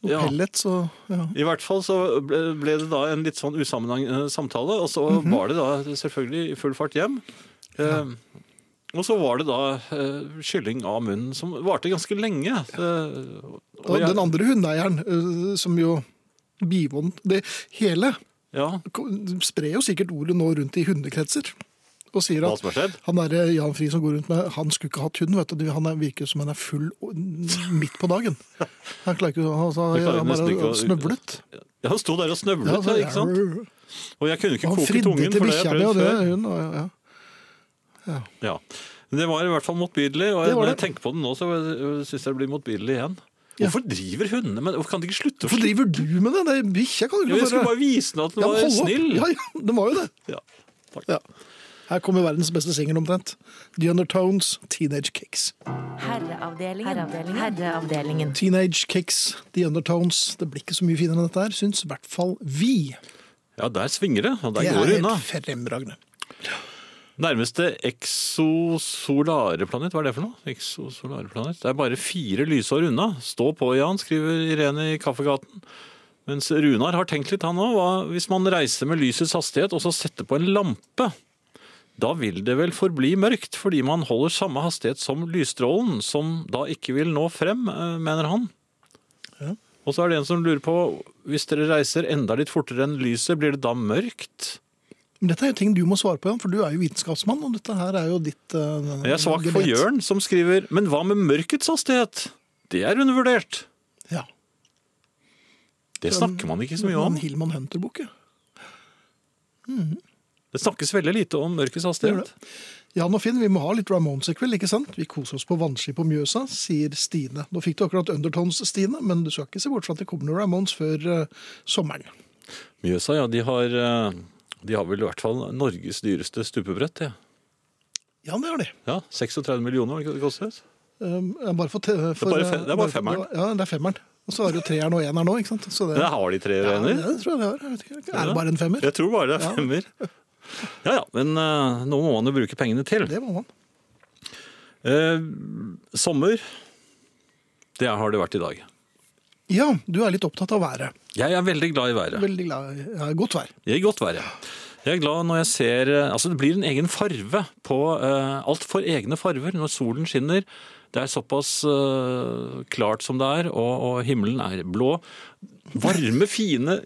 noe Ja. pellets og ja. I hvert fall så ble, ble det da en litt sånn usammenhengende samtale, og så Mhm. var det da selvfølgelig i full fart hjem. Eh, og så var det da eh, skylling av munnen, som varte ganske lenge. Eh, og Og jeg- den andre hundeeieren, eh, som jo bivånd Det hele Ja, sprer jo sikkert ordet nå rundt i hundekretser. Og sier at han der eh, Jan Friis som går rundt med Han skulle ikke hatt hund, vet du. Han er, virker som han er full midt på dagen. Han klarer ikke å altså, Han <laughs> bare snøvlet. Ja, han sto der og snøvlet, Ja, så- ikke sant? Og jeg kunne ikke koke tungen, for det jeg prøvde før. det hun. Og, ja. Ja. Men det var i hvert fall motbydelig, og Det når jeg tenker på det nå, så syns jeg det blir motbydelig igjen. Ja. Hvorfor driver hundene med det? Hvorfor kan de ikke slutte å Hvorfor driver du med det? det er Bikkja kan ikke jeg skulle bare vise den at den Ja, var snill. Ja, ja, det var jo det. Ja, takk. Ja. Her kommer verdens beste singel omtrent. The Undertones, Teenage Kicks. Herreavdelingen. Herreavdelingen. Herreavdelingen. Teenage Kicks, The Undertones. Det blir ikke så mye finere enn dette her, syns i hvert fall vi. Ja, der svinger det, og der Det går er det unna. helt fremragende. Nærmeste eksosolare planet, hva er det for noe? Eksosolare planet? Det er bare fire lysår unna. Stå på, Jan, skriver Irene i Kaffegaten. Mens Runar har tenkt litt, han òg. Hva hvis man reiser med lysets hastighet og så setter på en lampe? Da vil det vel forbli mørkt, fordi man holder samme hastighet som lysstrålen, som da ikke vil nå frem, eh, mener han. Ja. Og så er det en som lurer på, hvis dere reiser enda litt fortere enn lyset, blir det da mørkt? Men dette er jo ting du må svare på, Jan, for du er jo vitenskapsmann, og dette her er jo ditt uh, Jeg er svak for Jørn, som skriver Men hva med mørkets hastighet? Det er undervurdert. Ja. Det snakker man ikke så mye om. En Hillman Hunter-bok, ja. Det snakkes veldig lite om mørkets hastighet. Jan og Finn, vi må ha litt Ramones i kveld, ikke sant? Vi koser oss på vannski på Mjøsa, sier Stine. Nå fikk du akkurat Undertones, Stine, men du skal ikke se bort fra at det kommer noen Ramones før uh, sommeren. Mjøsa, ja, de har, eh, de har vel i hvert fall Norges dyreste stupebrett. Ja. Ja, det har de. ja, 36 millioner, var det ikke det kostet? Um, bare for, for, bare fe- det er bare femmeren. Ja, det er femmeren. Og så er det jo treeren og eneren nå, ikke sant? Så det, Der har de tre ja, renner. det tror jeg de har. Jeg. Er det bare en femmer? Jeg tror bare det er femmer. Ja ja, men uh, nå må man jo bruke pengene til. Det må man. Uh, sommer, det har det vært i dag. Ja, du er litt opptatt av været. Jeg er veldig glad i været. Veldig glad i ja, godt vær. Det er godt være. Jeg er glad når jeg ser eh, Altså, det blir en egen farve på uh, Alt får egne farver når solen skinner. Det er såpass uh, klart som det er, og, og himmelen er blå. Varme, fine,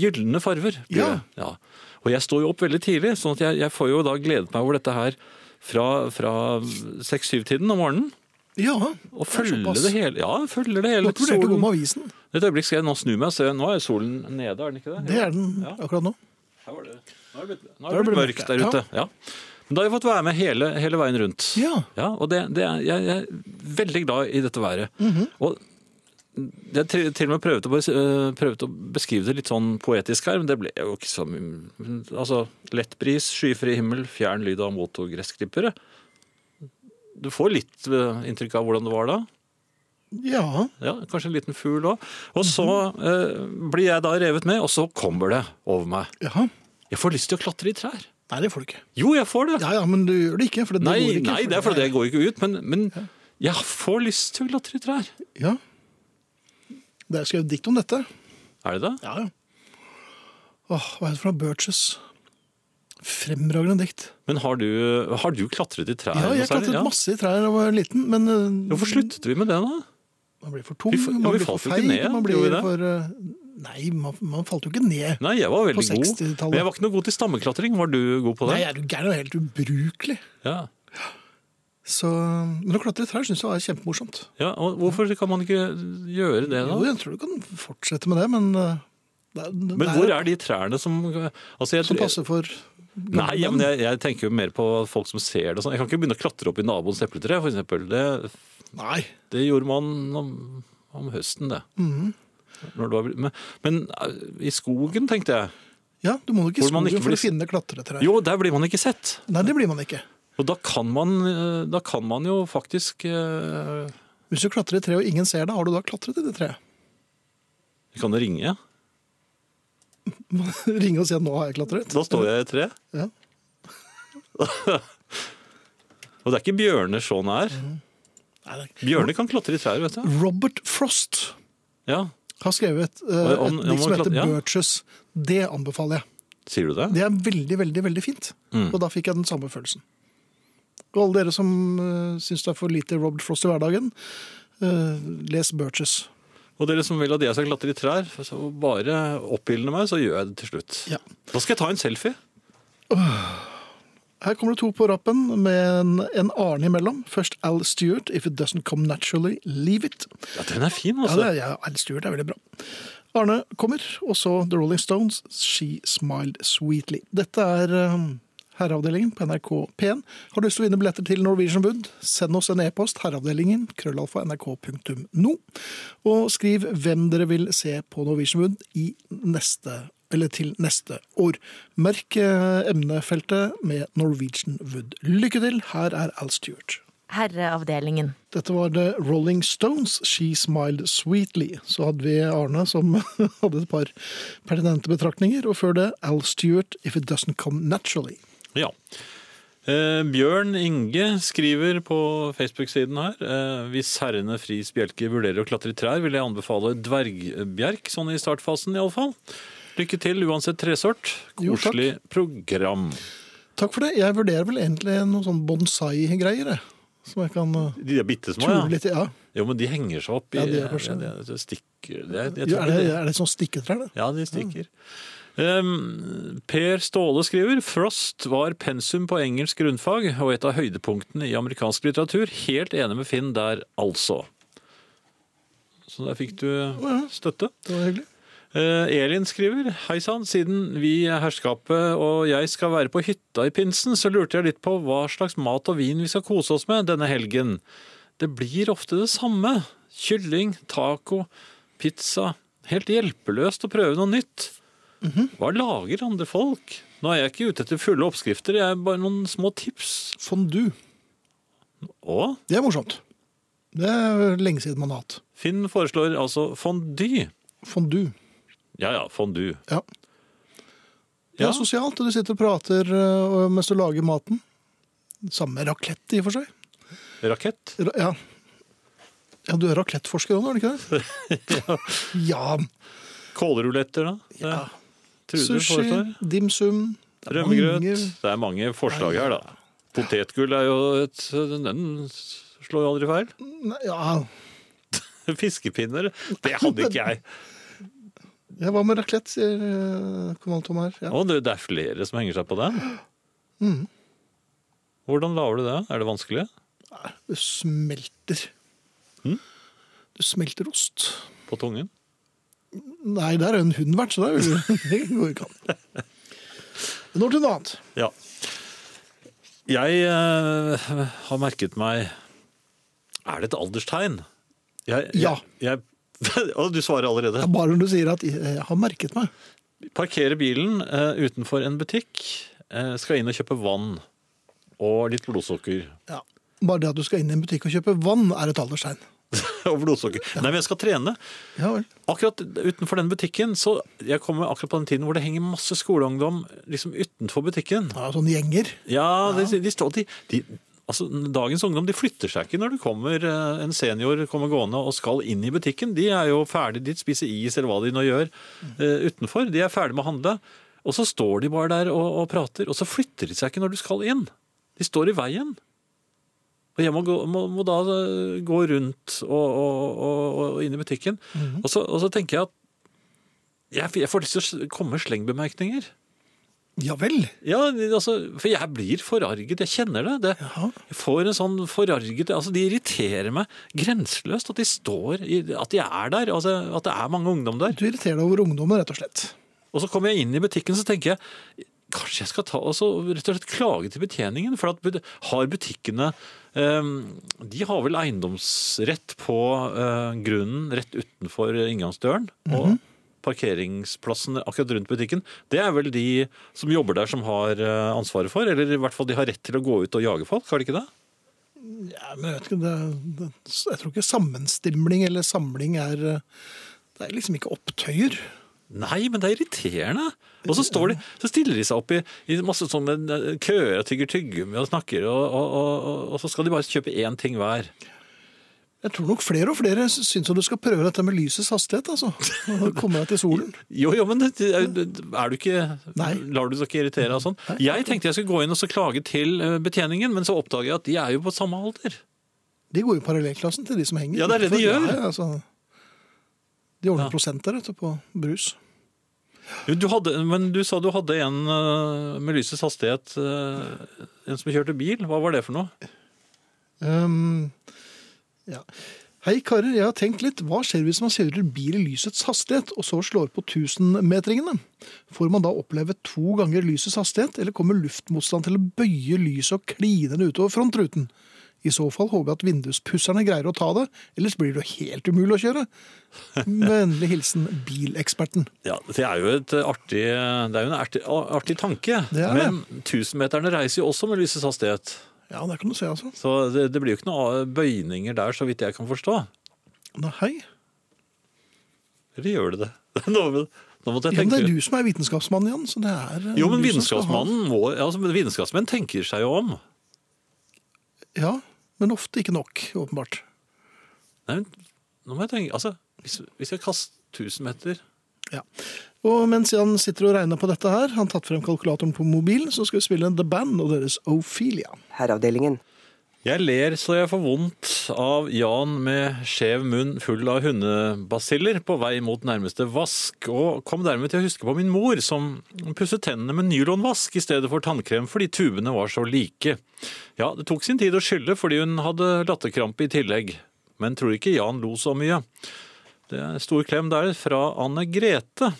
gylne farver. Ja. ja. Og jeg står jo opp veldig tidlig, sånn at jeg, jeg får jo da gledet meg over dette her fra, fra seks-syv-tiden om morgenen. Ja, Og det er følge såpass. det hele. Ja, følger det hele. Godt vurdert å gå med avisen. Et øyeblikk skal jeg nå snu meg og se. Nå er solen nede, er den ikke det? Det er den Ja. akkurat nå. Her var det. Nå er det blitt, nå er det blitt mørkt der ute. Ja. Men da har jeg fått være med hele, hele veien rundt. Ja. og det, det er, jeg, jeg er veldig glad i dette været. Mhm. Og jeg til, til og med prøvde å, øh, prøvde å beskrive det litt sånn poetisk her, men det ble jo ikke så Altså, lett bris, skyfri himmel, fjern lyd av motorgressklippere. Du får litt øh, inntrykk av hvordan det var da. Ja. Ja, Kanskje en liten fugl òg. Og så eh, blir jeg da revet med, og så kommer det over meg. Jaha. Jeg får lyst til å klatre i trær. Nei, det får du ikke. Jo, jeg får det. Ja, ja, men du gjør det ikke. For det, det Nei, går ikke, nei, det er fordi det går ikke ut, men, men jeg får lyst til å klatre i trær. Ja. Det er skrevet dikt om dette. Er det det? Ja, ja. Åh, hva er det fra Birches? Fremragende dikt. Men har du, har du klatret i trær? Ja, jeg klatret masse i trær da jeg var liten, men eh, Hvorfor sluttet vi med det, da? Man blir for tung, Vi man blir for feig, man blir for eh, Nei, man, man falt jo ikke ned. Nei, jeg var veldig god. 60-tallet. Men jeg var ikke noe god til stammeklatring. Var du god på det? Nei, er jo gæren? og er helt ubrukelig. Ja. Så, men å klatre i trær syns jeg var kjempemorsomt. ja, og Hvorfor kan man ikke gjøre det, Jo, da? jeg tror du kan fortsette med det, men det, det, er- det Men hvor er de trærne som altså jeg, som passer for Nei, ja, men jeg, jeg tenker jo mer på folk som ser det. sånn. Jeg kan ikke begynne å klatre opp i naboens epletre, eksempel. Det, Nei. det gjorde man om, om høsten, det. Mm. Når det var, men, men eh, i skogen, tenkte jeg. Ja, du må ikke i skogen ikke for blir- å finne klatretrær. Jo, der blir man ikke sett. Nei, det blir man ikke. Og da kan man, eh, da kan man jo faktisk uh... Hvis du klatrer i tre og ingen ser deg, har du da klatret i det treet? Kan ringe. <laughs> Ringe og si at nå har jeg klatret. Da står jeg i et tre. Ja. <laughs> Og det er ikke bjørner så nær. Er- Bjørner kan klatre i trær, vet du. Robert Frost Ja, har skrevet uh, et dikt som heter ja. Birches. Det anbefaler jeg. Sier du det? Det er veldig, veldig veldig fint. Mm. Og da fikk jeg den samme følelsen. Og alle dere som uh, syns det er for lite Robert Frost i hverdagen, uh, les Birches. Og dere som vil at jeg skal klatre i trær, så bare oppildne meg, så gjør jeg det til slutt. Ja. Da skal jeg ta en selfie. Her kommer det to på rappen med en, en Arne imellom. Først Al Stewart, If It Doesn't Come Naturally, Leave It. Ja, Den er fin, altså. Ja, er, ja, Al Stewart er veldig bra. Arne kommer, og så The Rolling Stones, She Smiled Sweetly. Dette er um, Herreavdelingen på NRK P1. Har du lyst til å vinne billetter til Norwegian Wood, send oss en e-post, herreavdelingen, krøllalfa, nrk.no, og skriv hvem dere vil se på Norwegian Wood i neste eller til neste år. Merk eh, emnefeltet med Norwegian Wood. Lykke til, her er Al Stewart. Herreavdelingen. Dette var The Rolling Stones, She Smiled Sweetly. Så hadde vi Arne som <laughs> hadde et par pertinente betraktninger, og før det Al Stewart, If It Doesn't Come Naturally. Ja. Eh, Bjørn Inge skriver på Facebook-siden her eh, hvis herrene Friis Bjelke vurderer å klatre i trær, vil jeg anbefale dvergbjerk, sånn i startfasen iallfall. Lykke til uansett tresort. Koselig program. Takk for det. Jeg vurderer vel egentlig noen sånn bonsai-greier. Som jeg kan uh, De er bitte små, ja. litt. Ja. Jo, men de henger seg opp i Ja, de er kanskje- det, Er det- er det sånn stikketrær, det? Ja, de stikker. Um, per Ståle skriver Frost var pensum på engelsk grunnfag og et av høydepunktene i amerikansk litteratur. Helt enig med Finn der, altså. Så der fikk du støtte. Det var hyggelig. Eh, Elin skriver Hei sann, siden vi i herskapet og jeg skal være på hytta i pinsen, så lurte jeg litt på hva slags mat og vin vi skal kose oss med denne helgen. Det blir ofte det samme. Kylling, taco, pizza. Helt hjelpeløst å prøve noe nytt. Hva lager andre folk? Nå er jeg ikke ute etter fulle oppskrifter, jeg er bare noen små tips. Fondue. Å, Det er morsomt. Det er lenge siden man har hatt. Finn foreslår altså fondue. Fondue. Ja ja, fondue. Ja. Det Ja. er sosialt, og du sitter og prater uh, mens du lager maten. Samme raclette, i og for seg. Rakett. Ra- Ja, ja du er raklettforsker òg, er du ikke det? <laughs> ja. Kålruletter, da? Det ja. Trude Sushi, foreslår. dimsum det er Rømmegrøt. mange- Det er mange forslag her, da. Potetgull er jo et Den slår jo aldri feil. Nei, Ja, <laughs> Fiskepinner, det hadde ikke jeg. Ja, hva med raclette, sier uh, Konal Tom her. Ja. Å, det det er flere som henger seg på den. Mm. Hvordan lager du det? Er det vanskelig? Det smelter. Mm. Det smelter ost. På tungen? Nei, der er en hund vært, så det, <laughs> det går ikke an. Men over til noe annet. Ja. Jeg uh, har merket meg Er det et alderstegn? Jeg, Ja. Jeg, <laughs> og du svarer allerede. Er bare når du sier at 'jeg har merket meg'. Parkerer bilen eh, utenfor en butikk. eh, skal inn og kjøpe vann. Og litt blodsukker. Ja. Bare det at du skal inn i en butikk og kjøpe vann, er et alderstegn. <laughs> og blodsukker. Nei, men jeg skal trene. Ja vel. Akkurat utenfor den butikken, så jeg kommer akkurat på den tiden hvor det henger masse skoleungdom liksom utenfor butikken. Ja, sånne gjenger. Ja, de, de står de, de, altså, Dagens ungdom de flytter seg ikke når det kommer eh, en senior kommer gående og skal inn i butikken. De er jo ferdig, de spiser is eller hva de nå gjør uh, utenfor. De er ferdig med å handle. Og så står de bare der og, og prater, og så flytter de seg ikke når du skal inn. De står i veien. Og jeg må, gå, må, må da eh, gå rundt og, og, og, inn i butikken. og, så, og så tenker jeg at jeg, jeg får lyst til å komme med slengbemerkninger. Ja vel. Ja, altså, for jeg blir forarget. Jeg kjenner det. det jeg får en sånn forarget altså De irriterer meg grenseløst at de står At de er der. Altså, at det er mange ungdom der. Du irriterer deg over ungdommen, rett og slett. Og så kommer jeg inn i butikken så tenker jeg Kanskje jeg skal ta altså, rett og slett klage til betjeningen. For at har butikkene eh, De har vel eiendomsrett på eh, grunnen rett utenfor inngangsdøren. Og parkeringsplassen akkurat rundt butikken. Det er vel de som jobber der som har eh, ansvaret for. Eller i hvert fall de har rett til å gå ut og jage folk, har de ikke det? Ja, men jeg vet ikke, det, det, jeg tror ikke sammenstimling eller samling er eh, Det er liksom ikke opptøyer. Nei, men det er irriterende. Og så, står de, så stiller de seg opp i, i masse sånne eh, køer og tygger tyggegummi og snakker, og, og, og, og, og så skal de bare kjøpe én ting hver. Jeg tror nok flere og flere syns du skal prøve dette med lysets hastighet, altså. Nå Komme deg til solen. <laughs> Jo, jo, men det, er du ikke Nei. Lar du deg ikke irritere av sånn? Jeg tenkte jeg skulle gå inn og så klage til eh, betjeningen, men så oppdager jeg at de er jo på samme alder. De går jo i parallellklassen til de som henger. Ja, det er det de gjør. Ja, altså. De ordner ja. prosenter på brus. Du hadde, men du sa du hadde en eh, med lysets hastighet, eh, en som kjørte bil. Hva var det for noe? Ehm, ja. Hei karer, jeg har tenkt litt. Hva skjer hvis man kjører bil i lysets hastighet, og så slår på 1000-metringene? Får man da oppleve to ganger lysets hastighet, eller kommer luftmotstand til å bøye lyset og kline det utover frontruten? I så fall håper jeg at vinduspusserne greier å ta det, ellers blir det jo helt umulig å kjøre. Vennlig hilsen bileksperten. Ja, Det er jo et artig, det er jo en artig, artig tanke. Det det. Men tusenmeterne reiser jo også med lysets hastighet. Ja, det kan du se, altså. Så det, det blir jo ikke noen bøyninger der, så vidt jeg kan forstå. Nei. Eller gjør det det? <laughs> Nå, nå måtte jeg Ja, men det er du som er vitenskapsmann, Jan, så det er eh, Jo, men vitenskapsmannen må altså, Vitenskapsmenn tenker seg jo om. Ja, men ofte ikke nok, åpenbart. Nei, men nå må jeg tenke Altså, hvis, hvis jeg kaster 1000 meter Ja. Og mens Jan sitter og regner på dette her, han har tatt frem kalkulatoren på mobilen, så skal vi spille The Band og deres Ophelia. Herreavdelingen. Jeg ler så jeg får vondt av Jan med skjev munn full av hundebasiller på vei mot nærmeste vask, og kom dermed til å huske på min mor som pusset tennene med nylonvask i stedet for tannkrem fordi tubene var så like. Ja, det tok sin tid å skylle fordi hun hadde latterkrampe i tillegg, men tror ikke Jan lo så mye. Det er stor klem der fra Anne Grete.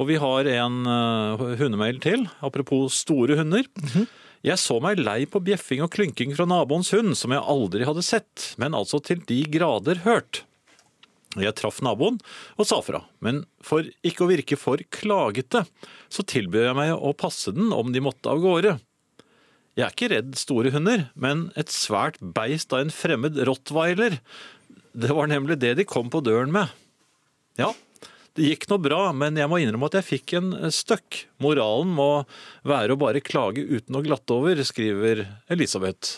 Og vi har en uh, hundemail til, apropos store hunder. Jeg så meg lei på bjeffing og klynking fra naboens hund, som jeg aldri hadde sett, men altså til de grader hørt. Jeg traff naboen og sa fra, men for ikke å virke for klagete, så tilbød jeg meg å passe den om de måtte av gårde. Jeg er ikke redd store hunder, men et svært beist av en fremmed rottweiler. Det var nemlig det de kom på døren med. Ja, det gikk nå bra, men jeg må innrømme at jeg fikk en støkk. Moralen må være å bare klage uten å glatte over, skriver Elisabeth.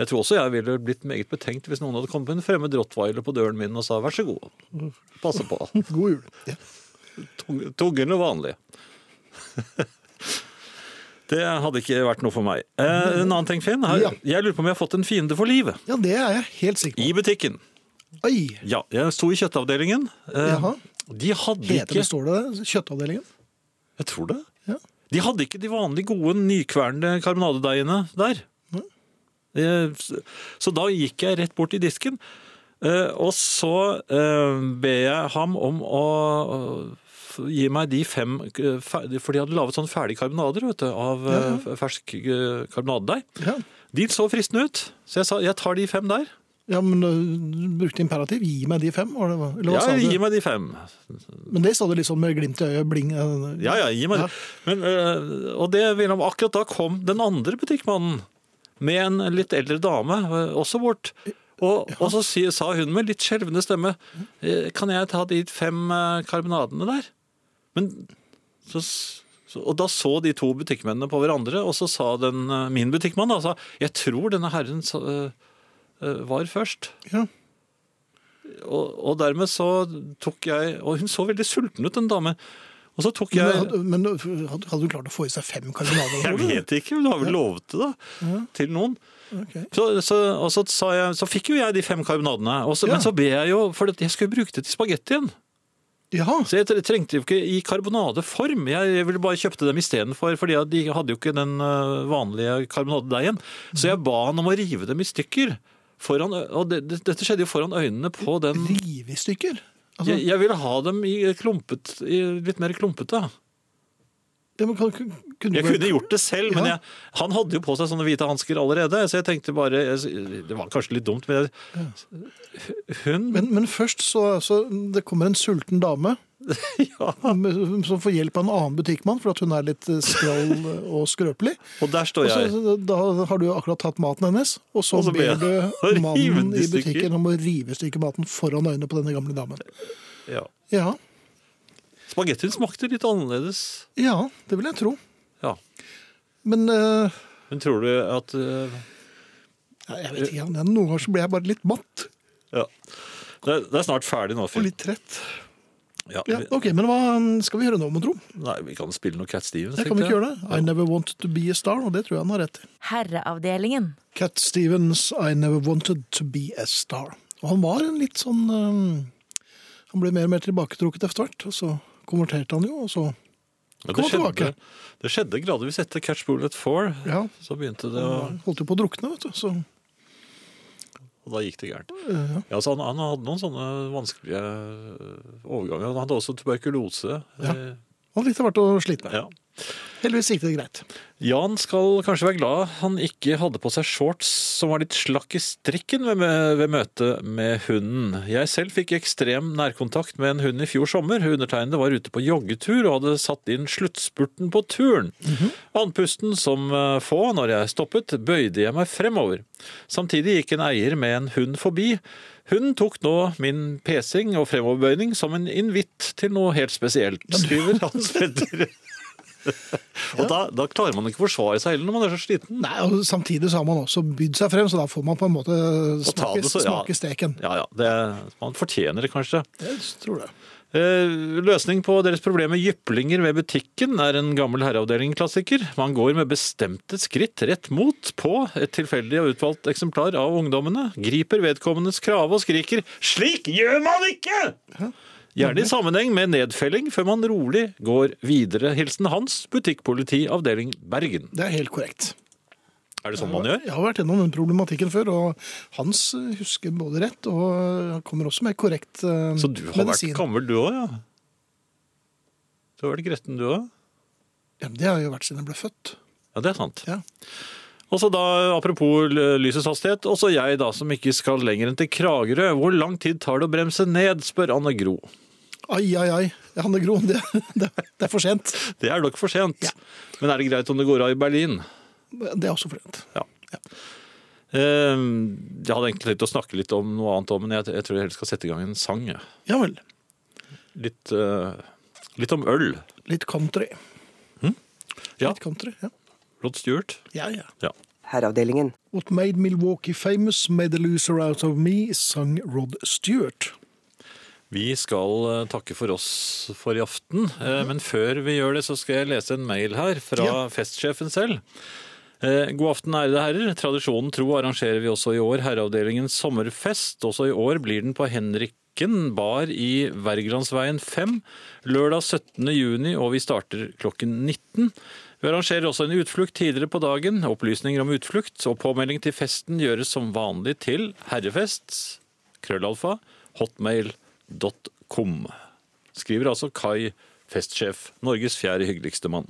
Jeg tror også jeg ville blitt meget betenkt hvis noen hadde kommet med en fremmed rottweiler på døren min og sa vær så god, passe på. <laughs> God jul. Ja. Tung- Tungen og vanlig. <laughs> Det hadde ikke vært noe for meg. Eh, en annen ting, Finn. Her, Ja. Jeg lurer på om jeg har fått en fiende for livet. ja, det er jeg helt sikker på. I butikken. Oi, Ja, jeg sto i kjøttavdelingen. Eh, Jaha. De hadde heter ikke det, står det? Kjøttavdelingen? Jeg tror det. Ja. De hadde ikke de vanlige gode nykvernede karbonadedeigene der. Så da gikk jeg rett bort i disken, eh, og så eh, ber jeg ham om å gi meg de fem eh, For de hadde laget sånn ferdige karbonader vet du, av ja, fersk karbonadedeig. Ja. De så fristende ut, så jeg sa jeg tar de fem der. Ja, men øh, du brukte imperativ. Gi meg de fem, det, hva? eller hva Ja, sa gi meg de fem. Men det sa du litt sånn med glimt i øyet, bling. øh, Ja, ja, gi meg Ja. det. Men, øh, og det akkurat da kom den andre butikkmannen med en litt eldre dame, også bort. Og, og så si, sa hun med litt skjelvende stemme «Eh, Kan jeg ta de fem karbonadene der? Men så, Og da så de to butikkmennene på hverandre, og så sa den, min butikkmann da, sa, Jeg tror denne herren var først. Ja. Og, og dermed så tok jeg Og hun så veldig sulten ut, den dame. Og så tok Men, jeg hadde, men hadde, du klart å få i seg fem karbonader? <laughs> Jeg vet ikke, hun du har vel lovet det, da. Til noen. Okay. Så, så, og så, sa jeg, så fikk jo jeg de fem karbonadene. Og så, Ja. Men så ber jeg jo For jeg skulle bruke det til spagettien. Ja, Så jeg trengte jo ikke i karbonadeform. Jeg, ville bare kjøpte dem istedenfor, fordi de hadde jo ikke den øh, vanlige karbonadedeigen. Så jeg ba han om å rive dem i stykker. Foran, og det, det, dette skjedde jo foran øynene på den rive i stykker. Altså, jeg, jeg ville ha dem i klumpet, i litt mer klumpete. ja, men kan, kunne Jeg kunne gjort det selv, men jeg, han hadde jo på seg sånne hvite hansker allerede, så jeg tenkte bare jeg- Det var kanskje litt dumt, men jeg, hun Men, men først så, så det kommer en sulten dame <laughs> Ja, som får hjelp av en annen butikkmann for at hun er litt skral og skrøpelig. og der står jeg. så da har du akkurat tatt maten hennes, og så, Og så ber du <laughs> mannen i butikken om å rive i stykker maten foran øynene på denne gamle damen. Ja. Ja, Spagettien smakte litt annerledes. ja det vil jeg tro. Ja. Men uh, Men tror du at uh, jeg vet ikke, noen ganger så blir jeg bare litt matt Ja. Det, er- det er snart ferdig nå, og litt trett. Ja, Ja, ok, Men hva skal vi gjøre nå, mon tro? nei, vi kan spille noe Cat Stevens. Det kan vi tenkte ikke gjøre det. I never wanted to be a star, og det tror jeg han har rett i. Herreavdelingen. Cat Stevens, I never wanted to be a star. Og han var en litt sånn um, Han ble mer og mer tilbaketrukket etter hvert, og så konverterte han jo, og så Men Kom det, skjedde, tilbake. det skjedde gradvis etter Catch Bullet 4. Ja. Så begynte det å holdt jo på å drukne, vet du. Så Og da gikk det gærent. Ja, så han, han hadde noen sånne vanskelige øh, overganger. Han hadde også tuberkulose. Ja. Og han litt av hvert å slite med. ja. Heldigvis gikk det greit. Jan skal kanskje være glad han ikke hadde på seg shorts som var litt slakk i strikken ved, ved møtet med hunden. Jeg selv fikk ekstrem nærkontakt med en hund i fjor sommer. Undertegnede var ute på joggetur og hadde satt inn sluttspurten på turen. Andpusten som eh, få når jeg stoppet, bøyde jeg meg fremover. Samtidig gikk en eier med en hund forbi. Hun tok nå min pesing og fremoverbøyning som en invitt til noe helt spesielt, skriver Hans Petter. <laughs> <laughs> Og da, da klarer man ikke å forsvare seg heller når man er så sliten. Nei, og Samtidig så har man også bydd seg frem, så da får man på en måte smake, det så- ja. smake steken. Ja, ja, det, Man fortjener det kanskje. Jeg tror det. Eh, løsning på deres problem med jyplinger ved butikken er en gammel herreavdeling-klassiker. Man går med bestemte skritt rett mot på et tilfeldig og utvalgt eksemplar av ungdommene, griper vedkommendes krave og skriker 'slik gjør man ikke'! Gjerne i sammenheng med nedfelling, før man rolig går videre. Hilsen Hans, butikkpoliti, avdeling Bergen. Det er helt korrekt. Er det sånn man gjør? Jeg har vært gjennom den problematikken før, og Hans eh, husker både rett og kommer også med korrekt medisin. Så du har medisin. vært gammel du òg, ja? Du har vært gretten du òg? Ja, men det har jeg jo vært siden jeg ble født. Ja, det er sant. Ja. Og så da, apropos lysets hastighet, også jeg da, som ikke skal lenger enn til Kragerø. Hvor lang tid tar det å bremse ned, spør Anne Gro. Ai, ai, ai. Hanne Gro, det, det, det er for sent. Det er nok for sent. Men er det greit om det går av i Berlin? Det er også for sent. Ja. ja. Jeg hadde egentlig tenkt å snakke litt om noe annet, òg, men jeg, jeg tror jeg helst skal sette i gang en sang. Ja vel. Litt, uh, litt om øl. Litt country. Ja, Litt country, ja. Rod Stewart. Ja, ja. Ja. Herreavdelingen. What made Milwaukee famous, made a loser out of me, sang Rod Stewart. Vi skal eh, takke for oss for i aften, eh, men før vi gjør det, så skal jeg lese en mail her fra Ja. festsjefen selv. Eh, God aften, ærede herrer. Tradisjonen tro arrangerer vi også i år Herreavdelingens sommerfest. Også i år blir den på Henrikken bar i Wergelandsveien 5 lørdag 17. juni, og vi starter klokken 19. Vi arrangerer også en utflukt tidligere på dagen. Opplysninger om utflukt og påmelding til festen gjøres som vanlig til herrefest, krøllalfa, hotmail.com. Skriver altså Kai, festsjef, Norges fjerde hyggeligste mann.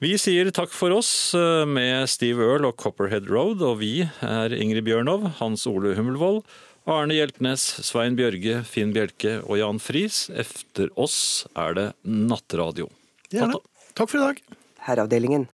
Vi sier takk for oss eh, med Steve Earle og Copperhead Road, og vi er Ingrid Bjørnov, Hans Ole Hummelvold, Arne Hjeltnes, Svein Bjørge, Finn Bjelke og Jan Friis. Efter oss er det nattradio. Det er det. Takk for i dag. Herreavdelingen.